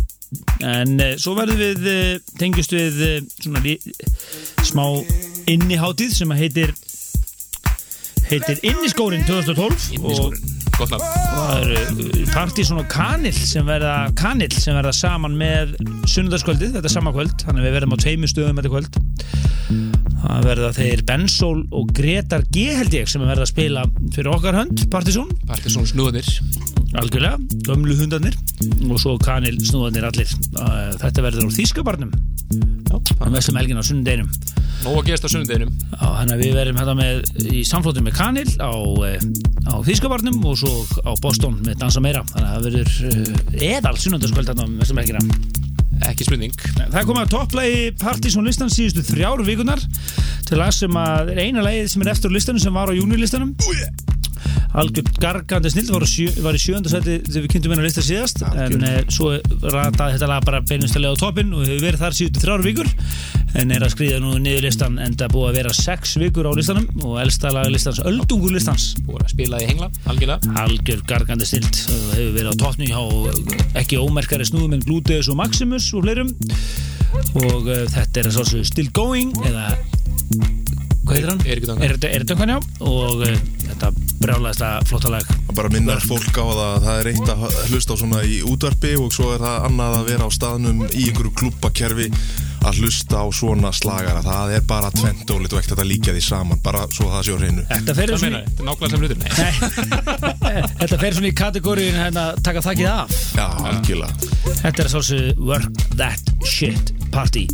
En uh, svo verðum við uh, tengjust við svona lí, smá innihátíð sem að heitir heitir Inniskórin 2012 Inniskórin, gott og það eru partí svona kanil sem verða kanil sem verða saman með sunnudagskvöldið, þetta er sama kvöld þannig að við verðum á tveimu stöðum þetta kvöld. Það verða þeir Bensól og Gretar G held ég sem verða að spila fyrir okkar hönd, Partizón. Partizón snúðir algjörlega, gömlu hundarnir. Og svo kanil snúðanir allir. Þetta verður á Þýskabarnum á vestum helgin á sunnudeginum. Nó að gesta á sunnudeginum. Þannig að við verðum hérna með í samflótum með Kanil á, eh, á Þýskabarnum og svo á Boston með Dansa Meira. Þannig að það verður uh, eðal sunnundaskvöld hérna með þessum helgina. Ekki spurning. Það komið að topplægi Partizón listan síðustu þrjár vikunar til lag sem að er eina lagið sem er eftir á listanum sem var á júnilistanum algjörn gargandi snill var, á sjö, var í sjönda seti þegar við kynntum á lista síðast en e, svo rataði þetta lag bara beinustilega á toppin og hefur verið þar síðustu þrjár vikur en er að skriða nú niður listan en það búið að vera sex vikur á listanum og elsta lagalistans, öldungur listans. Búið að spila í hengla, algjörlega. Algjör gargandi snilt það hefur verið á toppni hjá ekki ómerkari snúðum en Gluteus og Maximus og fleirum. Og uh, þetta er að Still Going eða hvað heitir hann? Er Duncan, já. Og uh, þetta brjálaðist að flotta lag bara minnar fólk á það að það er eitt að hlusta á svona í útvarpi og svo er það annað að vera á staðnum í einhverju klubbakerfi að hlusta á svona slagara. Það er bara tvent og litu ekkert að líka því saman bara svo það sé á hreinu. Þetta fer Það svona *laughs* Þetta fer svona í kategóriun hérna taka þakkið af. Já, algjörlega. Þetta er svolítið Work That Shit Party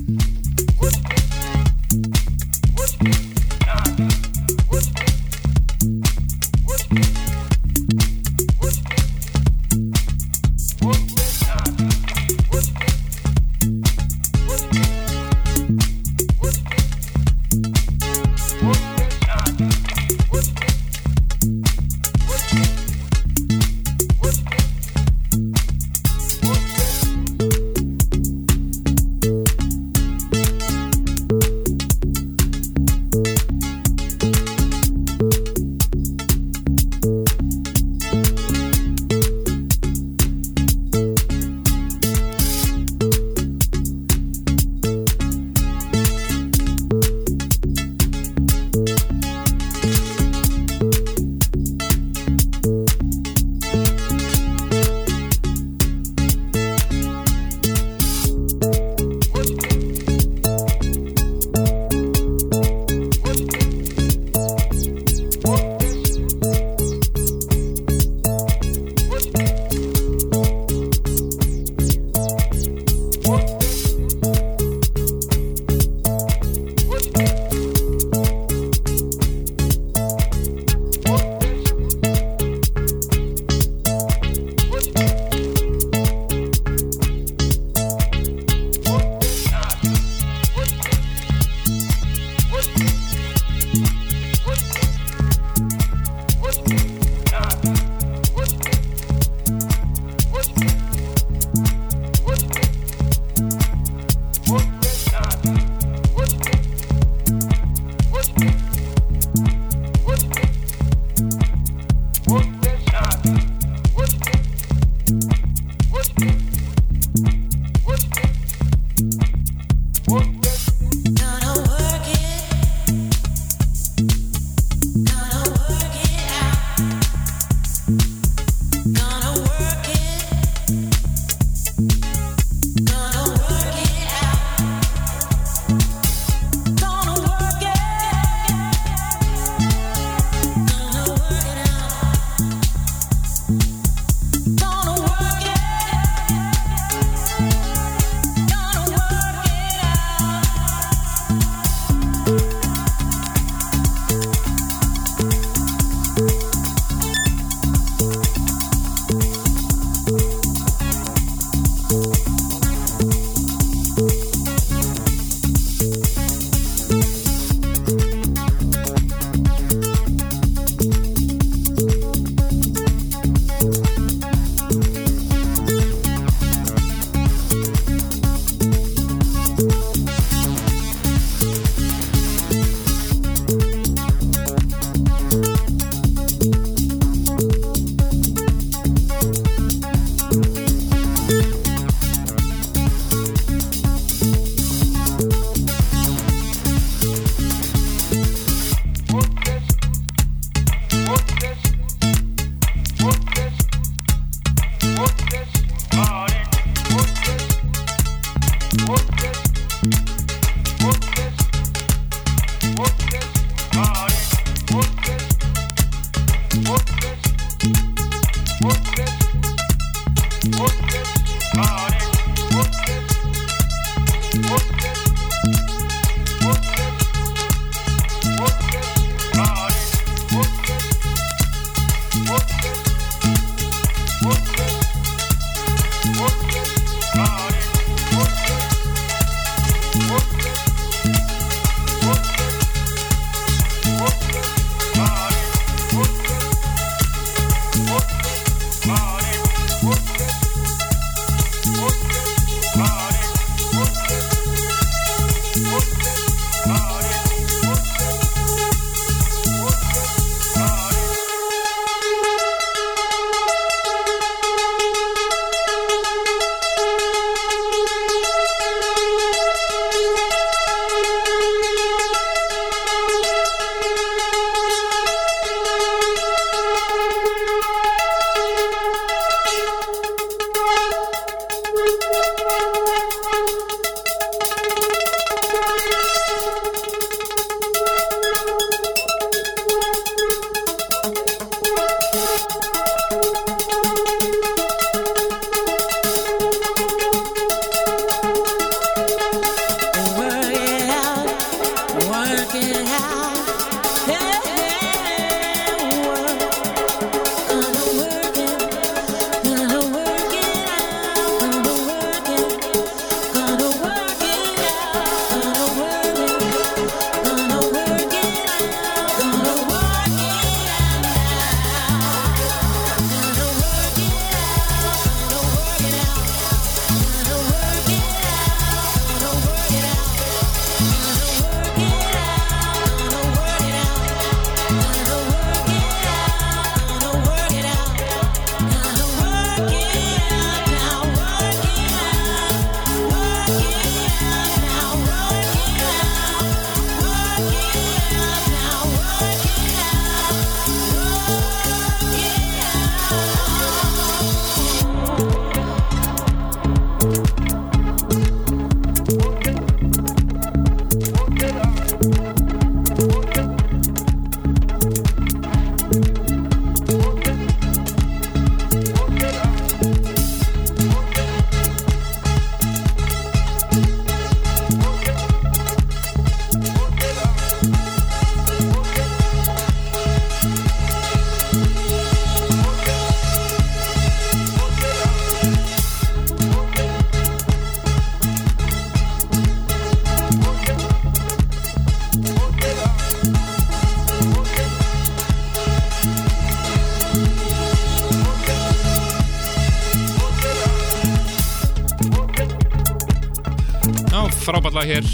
lag hér.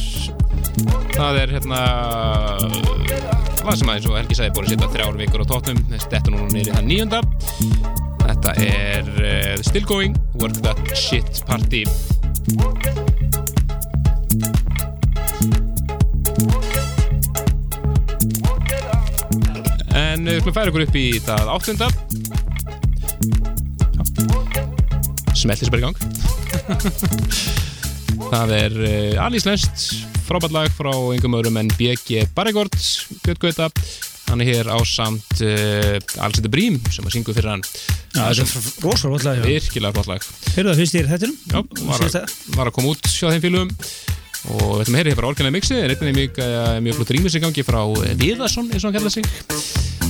Það er hérna Það sem aðeins og Helgi sagði búin að setja þrjár vikur á tóttum Þetta núna nýri það nýjunda Þetta er uh, Still Going Work That Shit Party. En við skulum færa ykkur upp í það áttunda. Smeltis bara í gang *laughs* Það er uh, alíslenskt frábært lag frá yngum öðrum en BG Barregord Björn Gauta. Hann er hér á samt uh, Alexander Brím sem að syngu fyrir hann. Já, þetta er rosalega flott lag. virkilega flott lag. Heyrðu það fyrst í þettinum? Já, var, var að koma út hjá þeim félugum og við ætlum að heyra hér bara orginlega mixið. Er einnig mjög, uh, mjög flott rýmis í gangi frá eh, Viðarsson eins og hann kallar sig.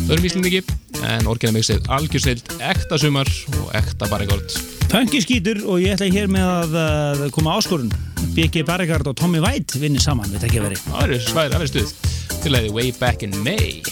Öðrum íslendingi. En orginlega mixið algjörsnild, ekta sumar og ekta Barregord Funky skítur og ég ætla hér með að koma áskorun B.G. Barregard og Tommy White vinni saman við tekja veri Það er svæðir, það er stuð til að þið Way Back in May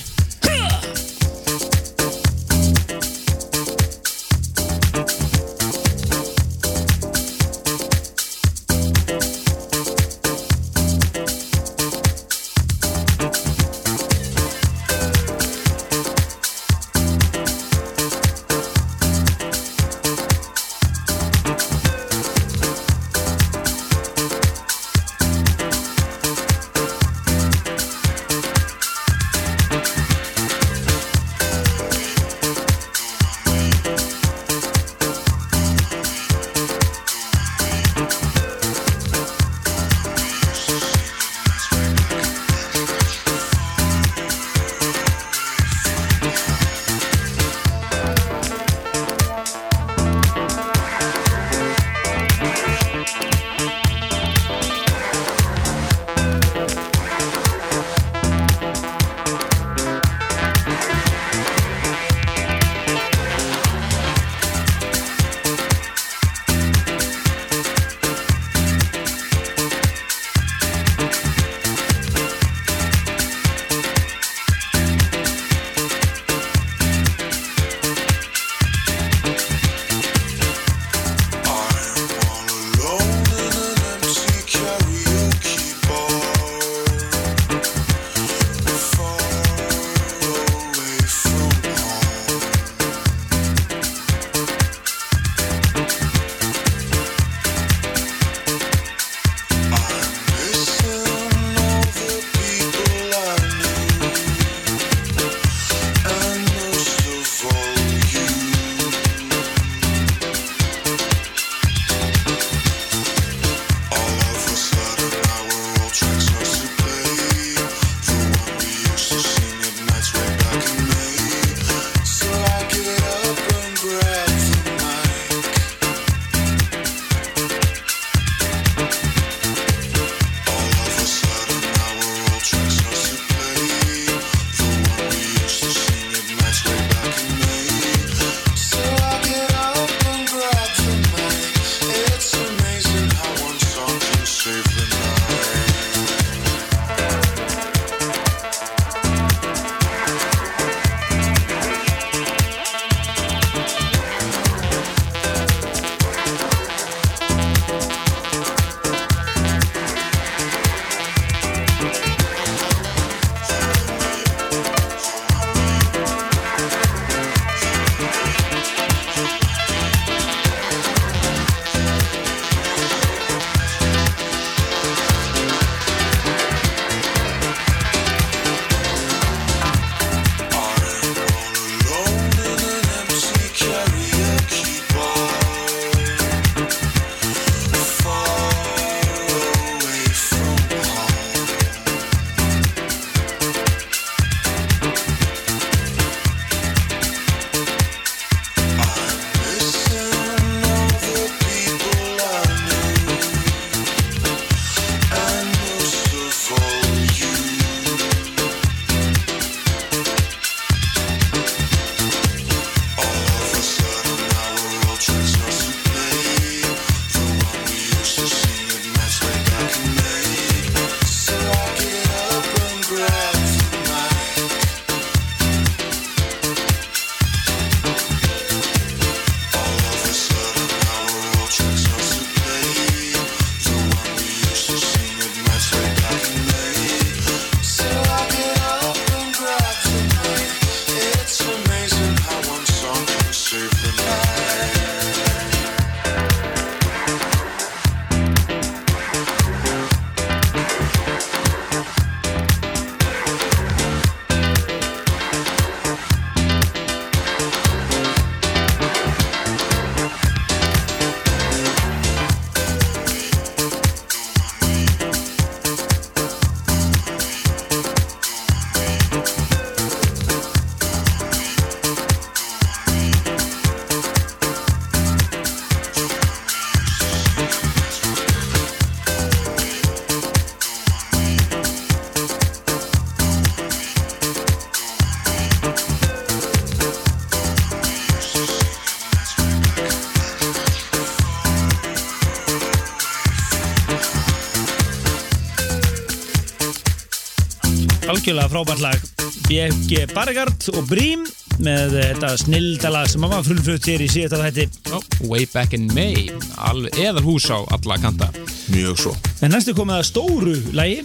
algjörlega frábært lag. BFG Bargard og Brím með þetta snildalag sem var fullflutt hér í síðasta þætti. Já, Way Back in May. Alveg eðal hús á alla kanta. Mjög svo. En næstu komið að stóru lagi.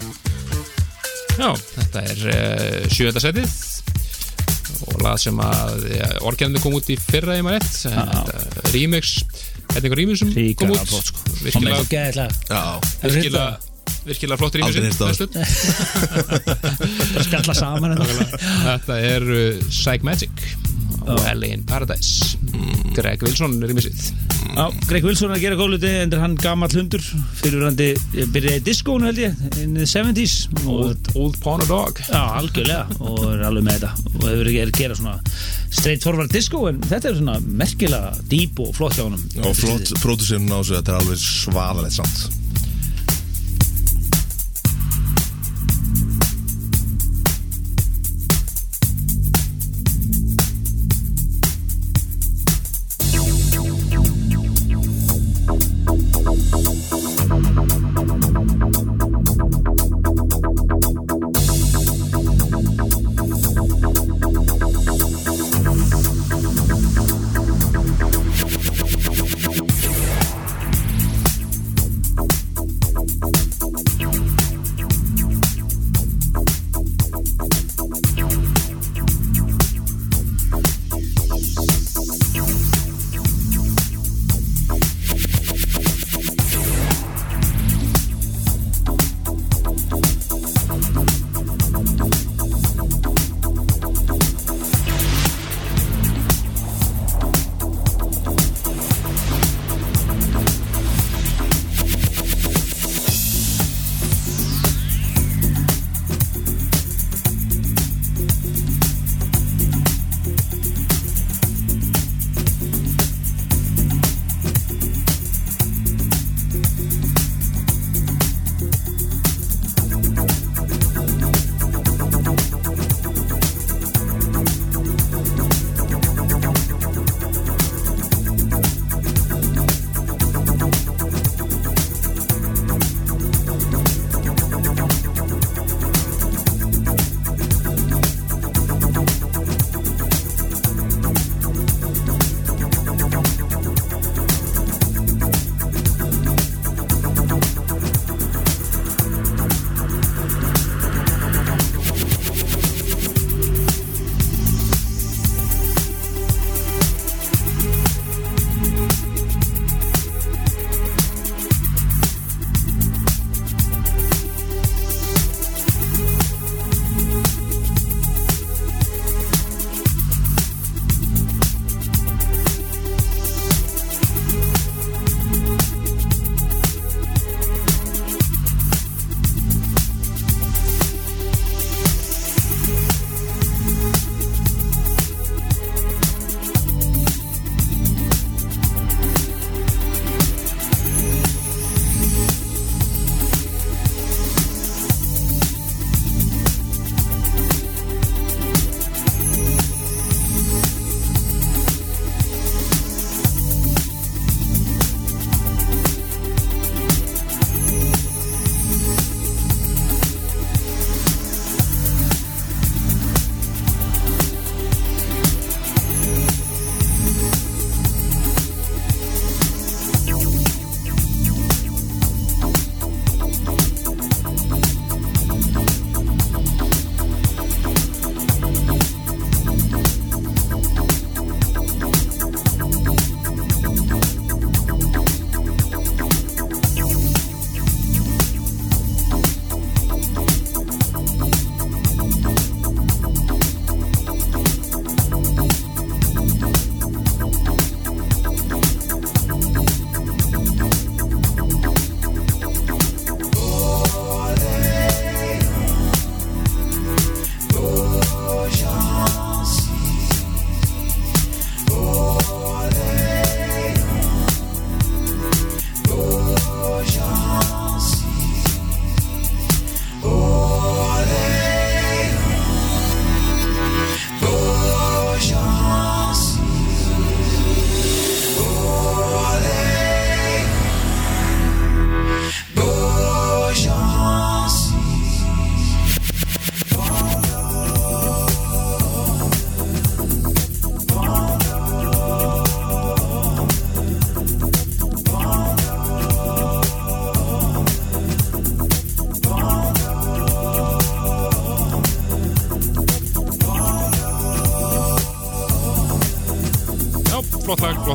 Já, þetta er uh, sjöða setið. Og lag sem að ja, orginandi kom út í fyrra í maður ett þetta remix, þetta er einhver remixum kom Ríkara út flott sko. Virkilega, virkilega, virkilega flott Aldrei heyrt remixum það. að spjalla saman hérna. Þetta er uh, Psych Magic og LA in Paradise. Greg Wilson remixið Já, Greg Wilson er að gera góðluti en hann gamall hundur fyrirrandi byrjaði í diskónu held ég in the 70s og Old, old Pawn and Dog. Já, algjörlega og er alveg með þetta. Og hefur ekki að gera svona straight forward disco en þetta er svona merkilega dýp og flott hjá honum. Og flott pródusirinn á þessu Þetta er alveg svaðalegt samt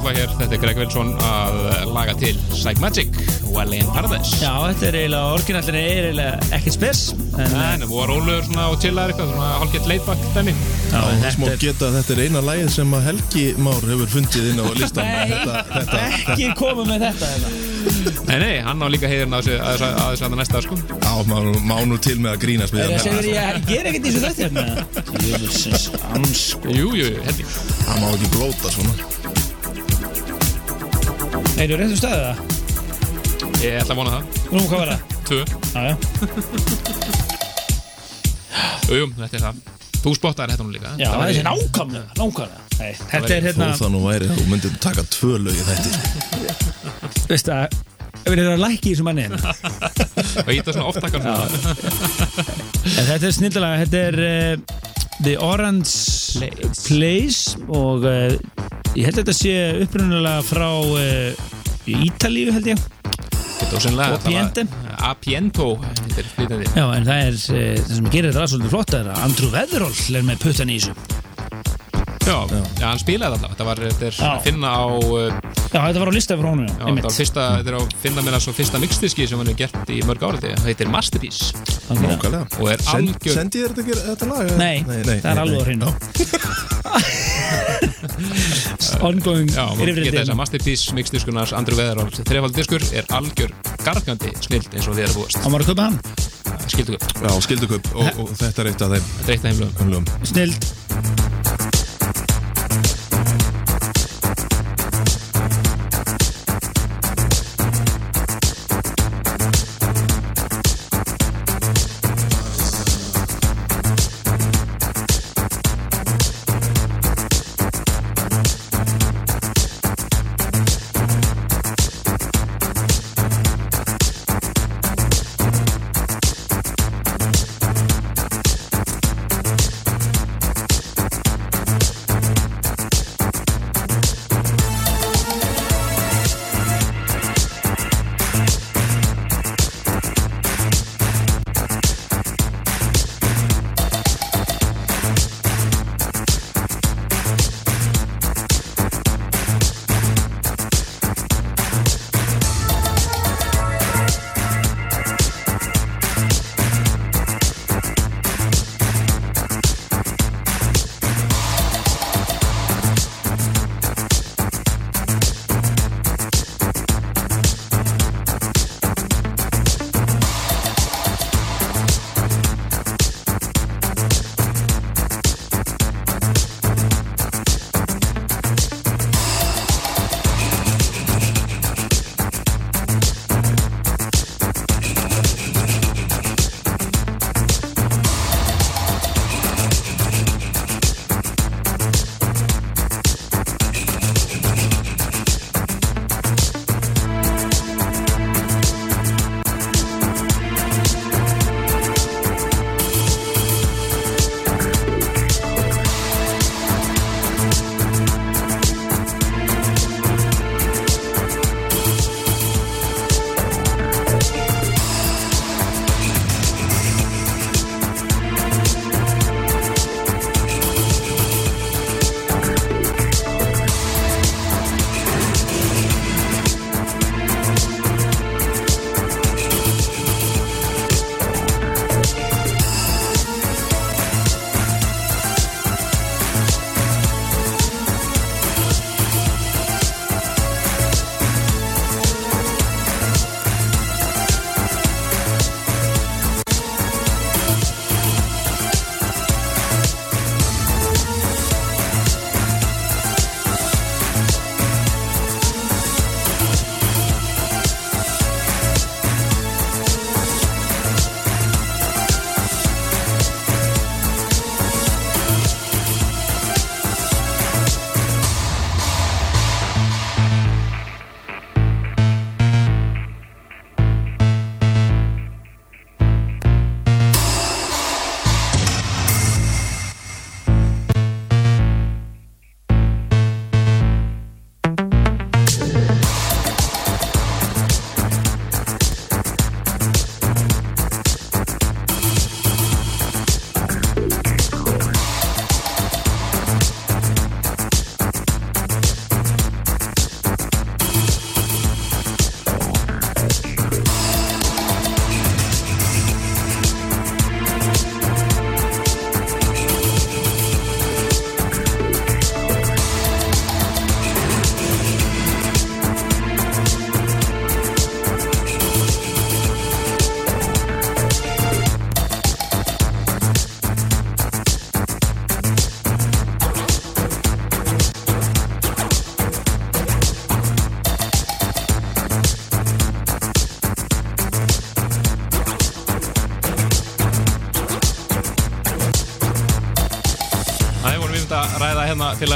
lag hér, þetta er Greg Wilson að laga til Psych Magic, Well in Paradise. Já, þetta er eiginlega, orginallin er eiginlega ekkert spes en, það var rólegur svona og chillar eitthvað, svona hálfgett laidback dæmi. Já, en Þess má þetta er geta að þetta er eina lægið sem að Helgi Már hefur fundið inn á listan Nei, þetta, þetta, ekki koma með þetta hérna. Nei, nei, hann á líka heiðurinn að þessu að þessu- að þessu að næsta sko. Á, má, má nú til með að það hann þér ég ger ekkert í þessu þetta Jú, jú, jú, heldig hann má ekki blóta svona Nei, þú réttum staðið það? Ég ætla að vona það. Nú, hvað var það? *laughs* Tvö, Já, já, jú, jú, þetta er það. Þú spottar þetta nú líka já, það er nákvæmlega, nákvæmlega. Nei, þetta er hérna, það nú væri þú myndir taka tvö lög í þetta *laughs* veist það við erum að lækki í þessu manni hérna. *laughs* Og ég þetta svona oftakar svona. En Þetta er snildalega, þetta er uh, The Orange Place, og uh, ég held að þetta sé upprunalega frá uh, Ítalíu held ég. Þetta Og Piente. Apiento Þetta er flytandi Já, en það er, uh, það sem gerir þetta svolítið flott er að Andrew Weatherall er með puttan í þessu. Já, já, hann spilaði alltaf Þetta var, þetta er Já. að finna á uh, Já, þetta var á lista frá honum, Já, þetta var fyrsta, þetta er að finna að svo fyrsta mixdiski sem hann hefur gert í mörg árið Það heitir Masterpiece. Nákvæmlega. Og er Send, algjör- Sendi ég þetta, þetta lag? Nei, það er alveg á hreinu. *laughs* Ongoing Já, maður geta þess að Masterpiece mixdiskunars Andrew Weatherall Þrefald diskur er algjör gargandi snild eins og þið eru búist. Hann var að kaupa hann, Skildu ekki, Já, skilduköp og, og þetta er eitt af þeim. Þetta er eitt af heimlugum hömlugum snild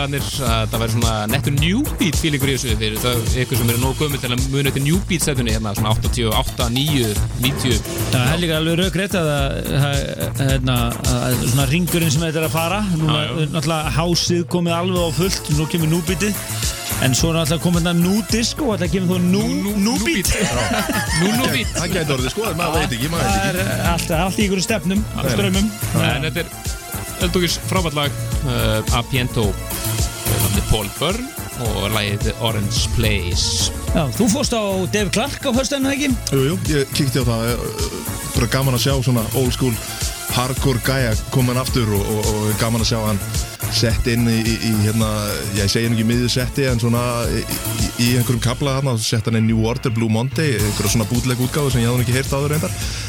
félagarnir að það væri svona nettur New Beat feelingur í þessu. Fyrir það ykkur sem eru nóg gömul til að muna New Beat setunni hérna svona 88, 9, 90 Það er líka alveg raugreitt að, að, að, hérna, að svona ringurinn sem þetta er að fara já. er náttúrulega hásið komið alveg á fullt Nú kemur núbítið En svo er náttúrulega komið þetta núdisk og þetta kemur þó nú, núbít Nú New Beat Það gæti orðið sko, maður veit ekki, Það veit er ekki. allt, í ykkur stefnum, strömmum En þetta er Eldókis frábært lag uh, Apiento Paul Byrne og lagið The Orange Place Já, þú fórst á Dave Clark á höstinu, ekki? Jú, jú, ég kíkti á það eh, bara gaman að sjá svona old school hardcore gæja komin aftur og, og, og gaman að sjá hann sett inn í, í, í hérna, ég segi nú ekki miður setti en svona í, í, í einhverjum kabla hann sett hann inn New Order Blue Monday einhverja svona bútleg útgáðu sem ég hafði ekki heyrt áður reyndar og það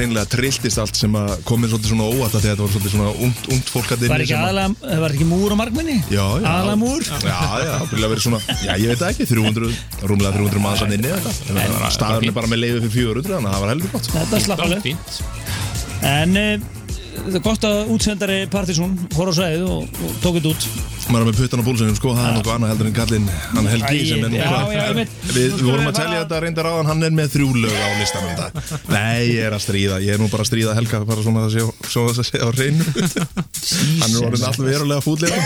hreinlega trilltist allt sem að komið svolítið svona óvægt að þetta var svolítið svona ungt, ungt fólk að Var ekki það var ekki múr á markminni? Já, já. Aðalega múr? Já, já, ábyggilega verið svona, já, ég veit það ekki, 300, rúmlega 300 manns að inni eða eitthvað. Staðurinn er bara með leiði fyrir 400, þannig að það var heldur gott. Þetta slapp alveg En uh, það er gott að útsendari Partisón fór á svæðið og, og tók þetta út er með puttan á búlsögnum, sko, það er nokkuð annað heldur en kallinn, hann Helgi sem er nú hvað. Við, við vorum að telja þetta reyndar á hann er með þrjú lög á listanum þetta. Nei, ég er að stríða, ég er nú bara að stríða Helga, bara svona að sé, svona að sé á reynu. hann er orðin alltaf verulega fútlega.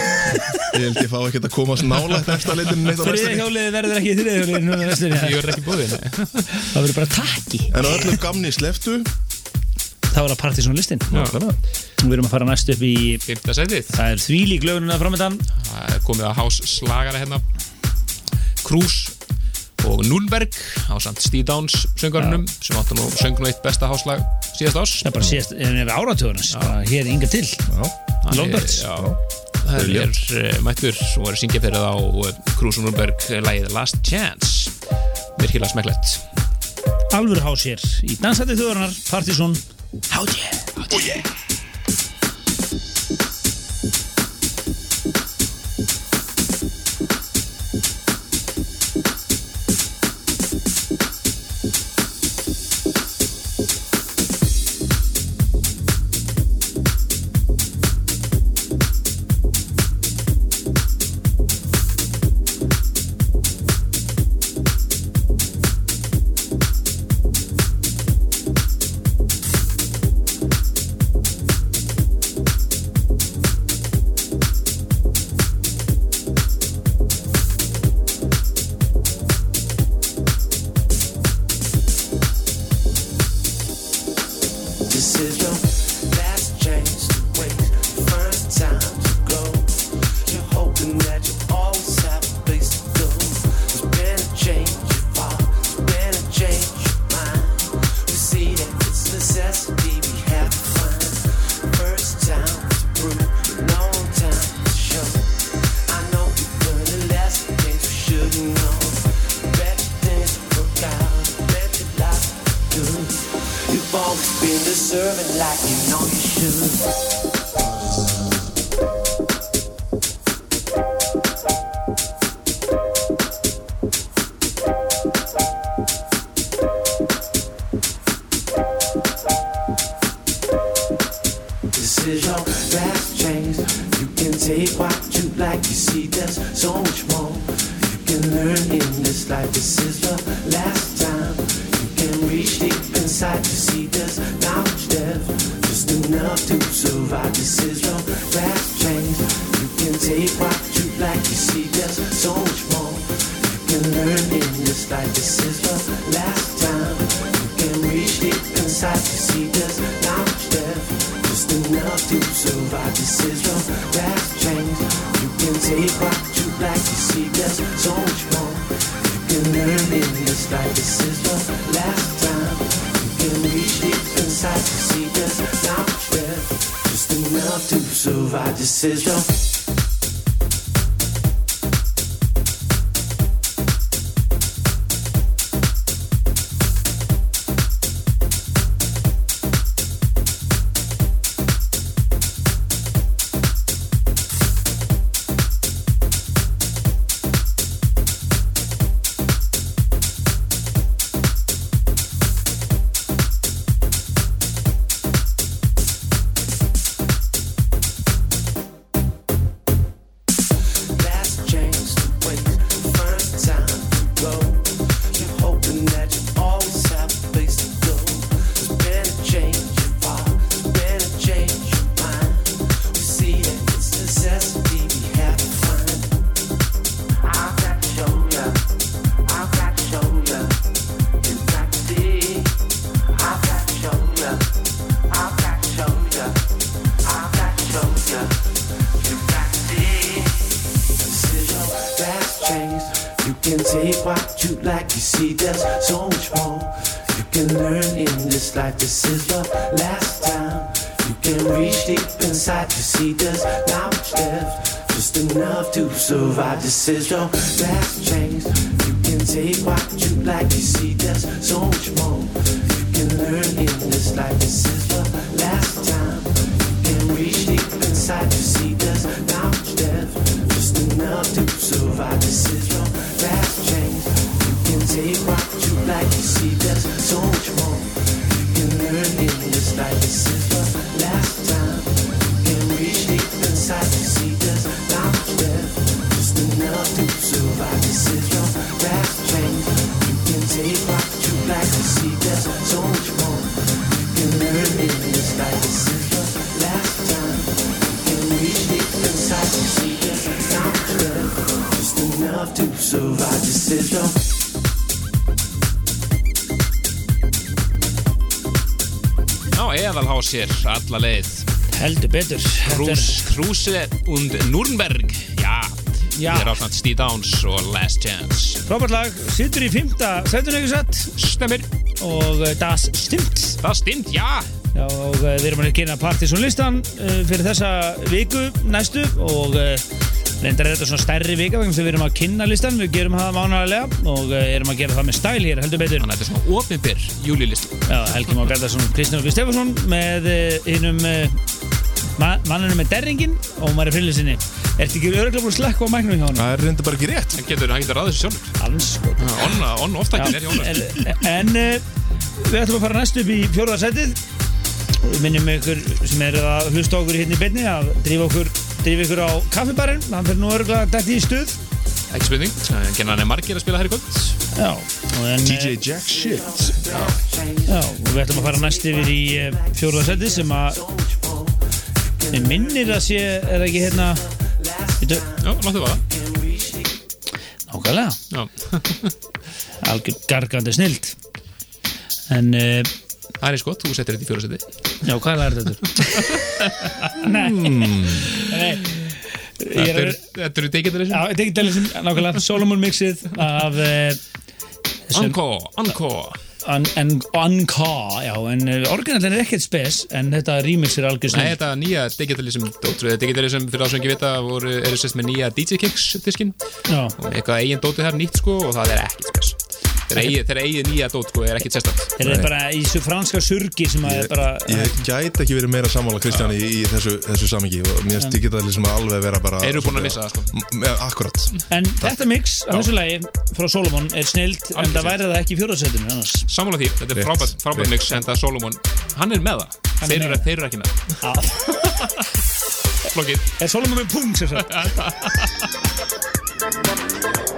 Ég held ég fá ekkert að komast nálægt eftir litinu neitt á restinni. hjólið verður ekki þriðja hjólið núna restinni. Ég er ekki búið Það verður bara takki En á öllum gamni sleftu, Það var að Partisón listin Við erum að fara næst upp í Það er þvílík lögununa framöndan komið að hás slagara hérna Krús og Núnberg á samt Steve Downs söngarunum sem áttu nú söng nú eitt besta háslag síðast ás Það er bara síðast, en við áratugurins bara hér inga til. Lovebirds Já, það er uh, mættur og er syngja fyrir þá Krús og Núnberg lagið Last Chance. Virkilega smekklegt. Alvöru hás hér í dansætti þjóðurnar Partisón Háttje This This is eðalhásir, alla leið. Heldur betur Krúse und Nürnberg. Já, Já. Við erum ásamt Steve Downs og Last Chance. Frábært lag, situr í fymta Sætun ekki satt. Stemmir, Og uh, das stimmt. Það stimmt, já. Já, og uh, við erum að kynna Partisan listan uh, Fyrir þessa viku næstu Og reyndar er þetta svona stærri vika vegna sem Við erum að kynna listan, við gerum það mánaðarlega Og uh, erum að gera það með stæl hér Heldur betur. Þannig að þetta er svona opinbyr júlilist Já, Helgi Már Gardarsson, Kristján Óli Stefansson með uh, hinnum uh, ma mannunum með derringin og Mari Frillisinni Ertu ekki öruglega búin að slekka á mæknum hjá hann? Það er reynda bara ekki rétt. Hann getur, hann getur ráðið sér sjálfur. Alls On, on off-tækin er hjá honum En, en uh, við ætlum að fara næst upp í fjórðarsætið minnum ykkur sem er að hlusta okkur hérna í beinni að drífa okkur, drífa ykkur á kaffibarinn hann fyrir nú öruglega dætti í stuð. Ekki spurning, genna hann er margir að spila her í kvöld. Já, en, DJ Jack shit. Já, og við ætlum að fara næst yfir í uh, fjórðarsætið sem að við minnir að sé, er ekki hérna? Já, láttu það nákvæmlega. Já, *laughs* algjör gargandi snild. En uh, það er eins gott, þú settir þetta í fjóra seti. Já, hvað er þetta? *laughs* Nei. Nei. Ég Þetta er eru- þetta eru digital Já, digitalism, nákvæmlega. Solomon mixið af þessum- Encore, encore. An- en Anka, já, en uh, orginallin er ekkert spes en þetta remix er algjör Nei, snill þetta nýja digitalism digitalism fyrir ekki vita voru, eru sérst með nýja DJ Kicks diskinn Já, og eitthvað eigin dótið þar nýtt sko og það er ekkert spes þeirra eigið, nýja dót sko er ekkert sérstætt þeir eru bara í þessu franska surgi sem að er bara Ég gæti ekki verið meira sammála Kristján í, í þessu, þessu samingi og mér finnst digitalism alveg vera bara Eru búin að missa það, sko. Akkurat. En þetta mix af þessu lagi frá Solomon er snild en það væri það ekki í fjóðarsætinu annars. Sammála því, þetta er frábært, frábært mix en það Solomon, hann er með það. Hann er þeir eru, þeir eru ekki með Já, *laughs* Flókið. Er Solomon með pung sem sagt *laughs*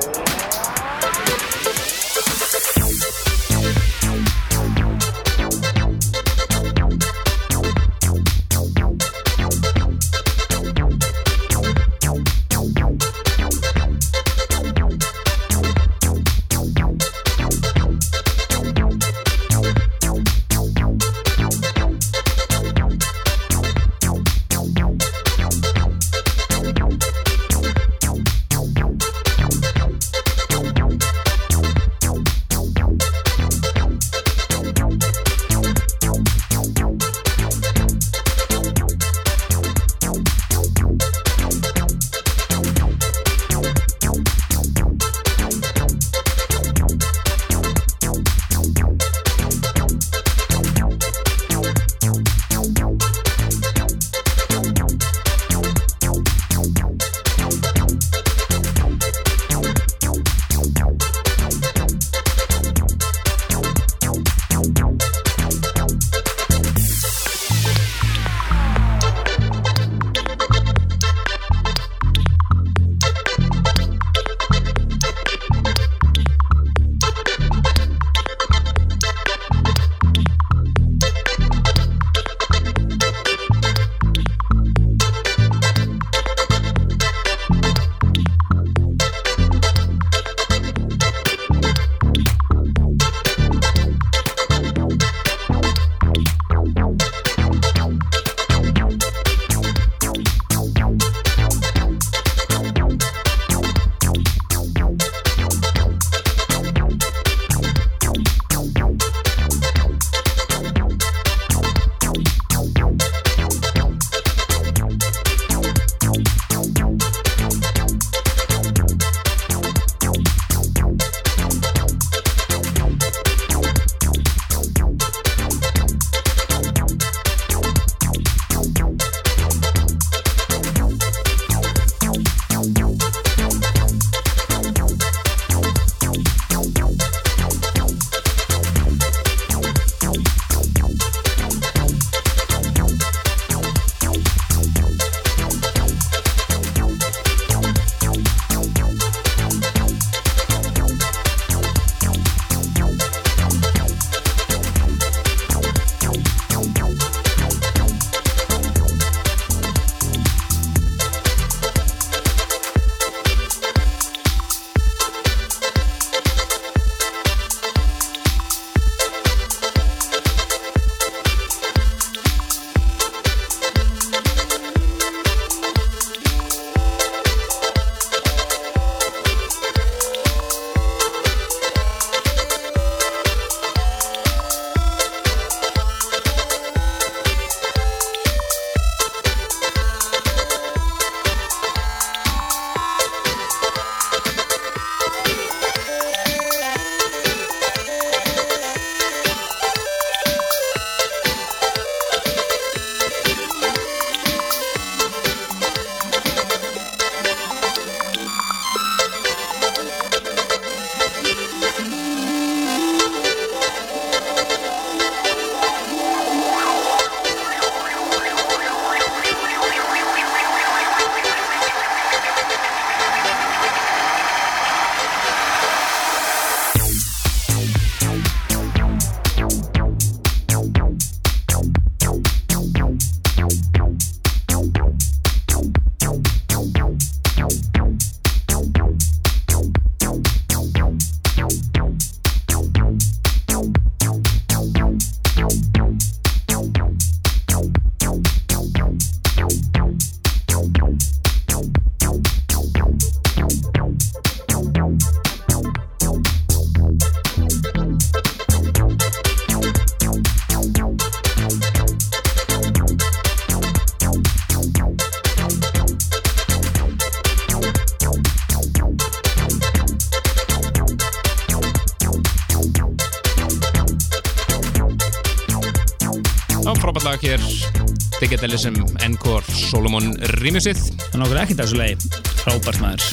Digitalism Encore Solomon Remixið. Það er nokkur ekkert að þessu lagi. Frábært maður.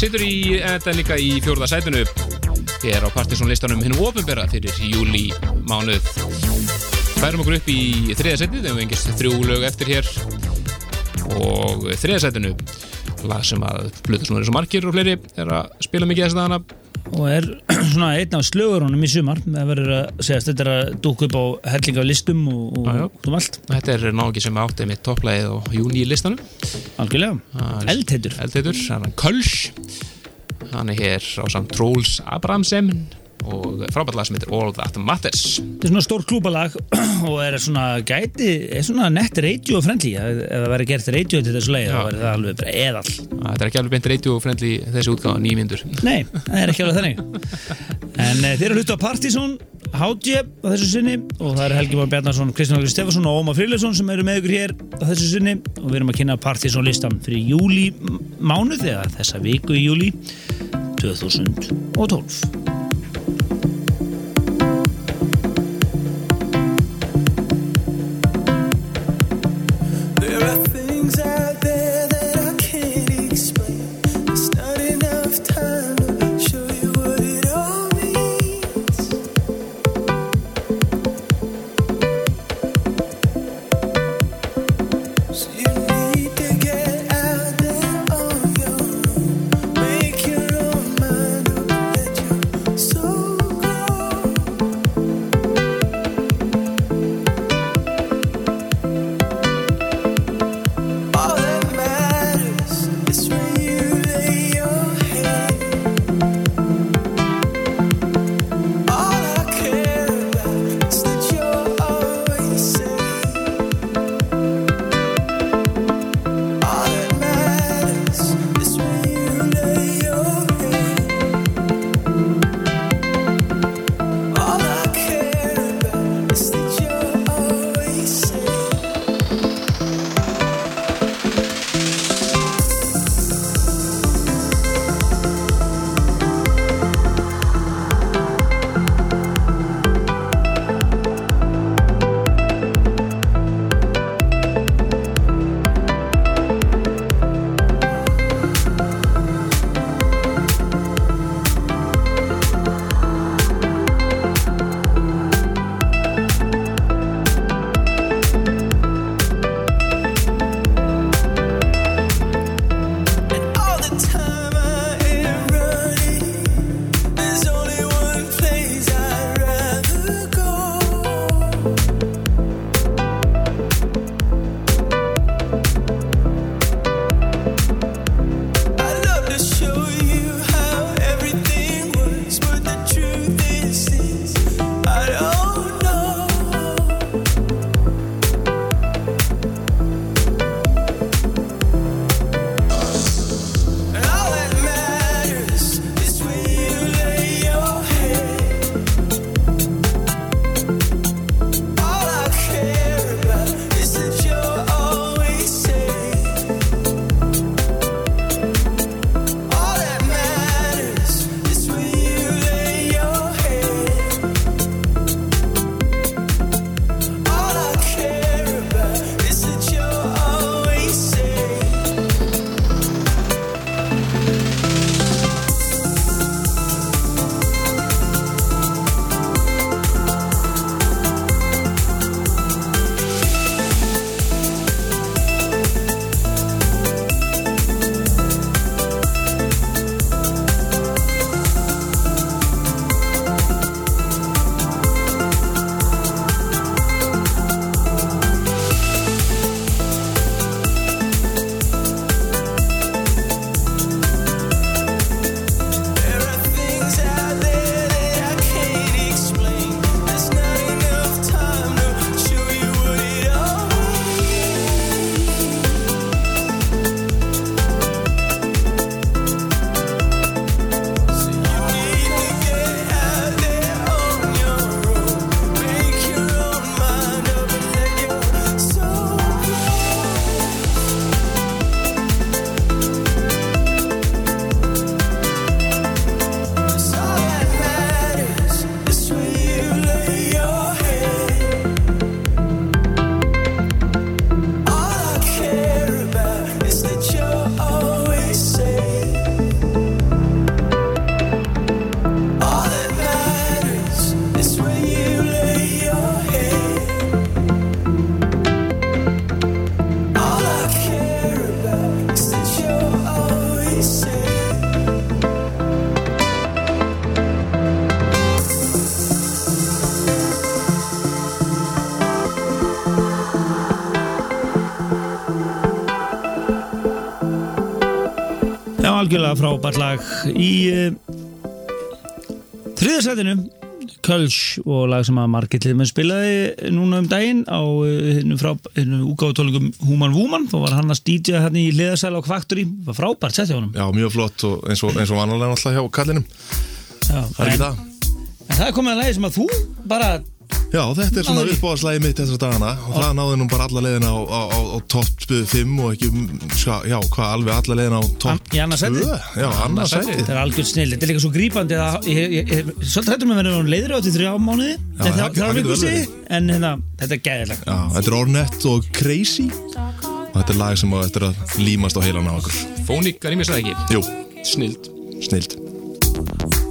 Sittur í þetta líka í fjórða sætinu. Hér á Partisan listanum hinn ofinbera fyrir júli mánuð. Færum okkur upp í þriða sætið þegar við engist þrjú lög eftir hér. Og þriða sætinu lag sem að Plutusnúður svo margir og fleiri er að spila mikið þess að hana og er svona einn af slögurunum í sumar. Það verður að segjast þetta er að dúka upp á helling af listum og, og út um allt. Þetta er nági sem átti mitt topplæðið á júni í listanum. Algjörlega, eldheitur. Eldheitur, hann er Kölsch. Hann er hér á samt Trolls Abramsen og frábært lag sem heitir All That Matters. Þetta er svona stór klúbalag *clears throat* og er svona gæti er svona nett radio friendly ef það verður gert radio til þessu leið þá verður það alveg bara eðall. Þetta er ekki alveg beint radio-friendly þessi útgáða nýjum myndur nei, það er ekki alveg þannig en e, þeir eru hlutu á Partizón HG á þessu sinni og það eru Helgi Már Bjarnarsson, Kristján Ákveð Stefansson og Ómar Friðleifsson sem eru með ykkur hér á þessu sinni. Og við erum að kynna Partizón listan fyrir júli mánuð eða þessa viku í júli 2012 algjörlega frábært lag í uh, þriðarsætinu Kölsch og lag sem að Margit Liðmenn spilaði núna um daginn á hennu úgáðutólingum Human Woman. Þá var hann að stýtja hann í liðarsæla á Factory það var frábært sett hjá honum. Já, mjög flott og eins og, eins og vanalega alltaf hjá kallinum. Já, Það er ekki en, það en það er komið að lagi sem að þú bara Já, þetta er svona Náði. uppáðslægi mitt þessar dagana. Og það náði nú bara alla leiðina á, á, á, á topp 5 og ekki, ska, já, hvað, alveg alla leiðina á topp Í annað sæti? 2 Já, annað sæti. Þetta er algjörð snill, þetta er líka svo grípandi að ég, ég, ég, svolítið hættum að vera leiður á til þrjá mánuði. En það- það, það það er verið. en hérna, þetta er gæðilega Já, þetta er Ornette og Crazy. Og þetta er lag sem á eftir að límast á heilan á okkur. Fónik, er ég mér það ekki? Jú, Snild snilt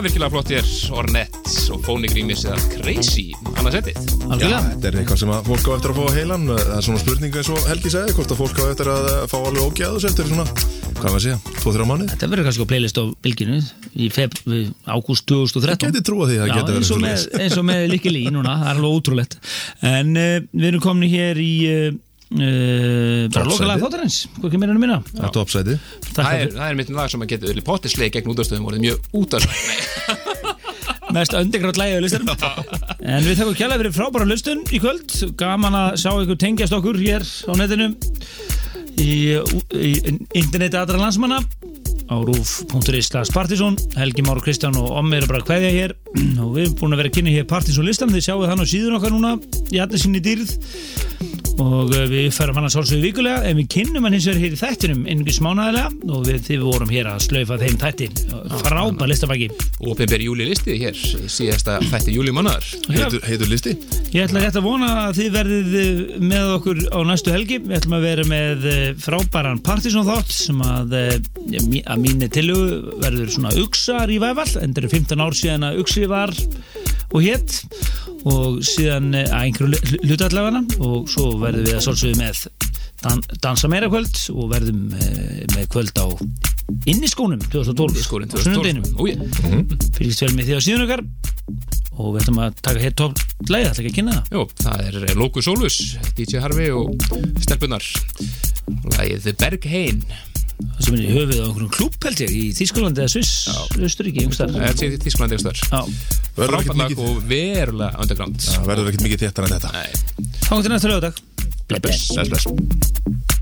Já, virkilega flott er Ornette og Fónik Rýmis eða Crazy Já, Algjörlega. þetta er eitthvað sem að fólk á eftir að fá heilan Það er svona spurning eins og Helgi segði Hvort að fólk á eftir að fá alveg ógæðus eftir svona, hvað maður segja, 2-3 mánuð Þetta verður kannski á playlist á bylginu í feb, ágúst 2013 Geti trúa því að Já, geta verið eins og svoleiðis. með, eins og með Likki Lí núna, það er alveg ótrúlegt. En uh, við erum komin hér í uh, uh, bara Toppsæti. lokalega þáttarins. Hvað kemur hérna minna Það er toppsæti Takk Það er, það er mitt lag sem að geta pottisleik gegn útastöðum og mjög útastöðum *laughs* mest underground lægi en við þakkum kjærlega fyrir frábæra listun í kvöld. Gaman að sjá ykkur tengjast okkur hér á netinu í, í interneti aðra landsmanna á rúf.is Partisón Helgi Már og Kristján og Ommi eru bara að kveðja hér. *clears throat* Og við erum búin að vera að kynna hér Partisón listan þið sjáu þann á síðun okkar núna í allir sinni dýrð. Og uh, við færum hann að sálsögðu vikulega en við kynnum hann hins vegar hér í þættinum einhvers mánaðilega og við, við vorum hér að slaufa þeim þætti. Frábær listabæki og opinberi júli listi hér síðasta þætti júli mánuðar Heitur, heitur listi. Ég ætla rétt að vona að þið verðið eh, með okkur á næstu helgi. Við ætlum að vera með eh, frábæran Partisan þátt sem að, eh, mí- að mínu tilugu verður svona uksar í væfall. En það eru 15 ár síðan að uksi var og hétt og síðan eh, að einhverju hlutallegana og svo verðum við að svolsögðu með dan dansa meira kvöld og verðum eh, með kvöld á inniskónum 2012. skórin á sunnudeginum. 2012 Úi, Fylgist vel með því á síðan okkar og við ætlum að taka hér topp leið, ætla ekki að kynna það. Jó, það er Lókus Solus, DJ Harfi og Stelpunar Lægið Berghein sem er í höfuð á einhverjum klúb held ég í Þísklandi eða Sviss, Östuríki er Þísklandi Verður ekkert Frábært lag mikið og verulega underground. Verður ekkert mikið þéttar en þetta. Þá til næsta lögadag. bless Bless,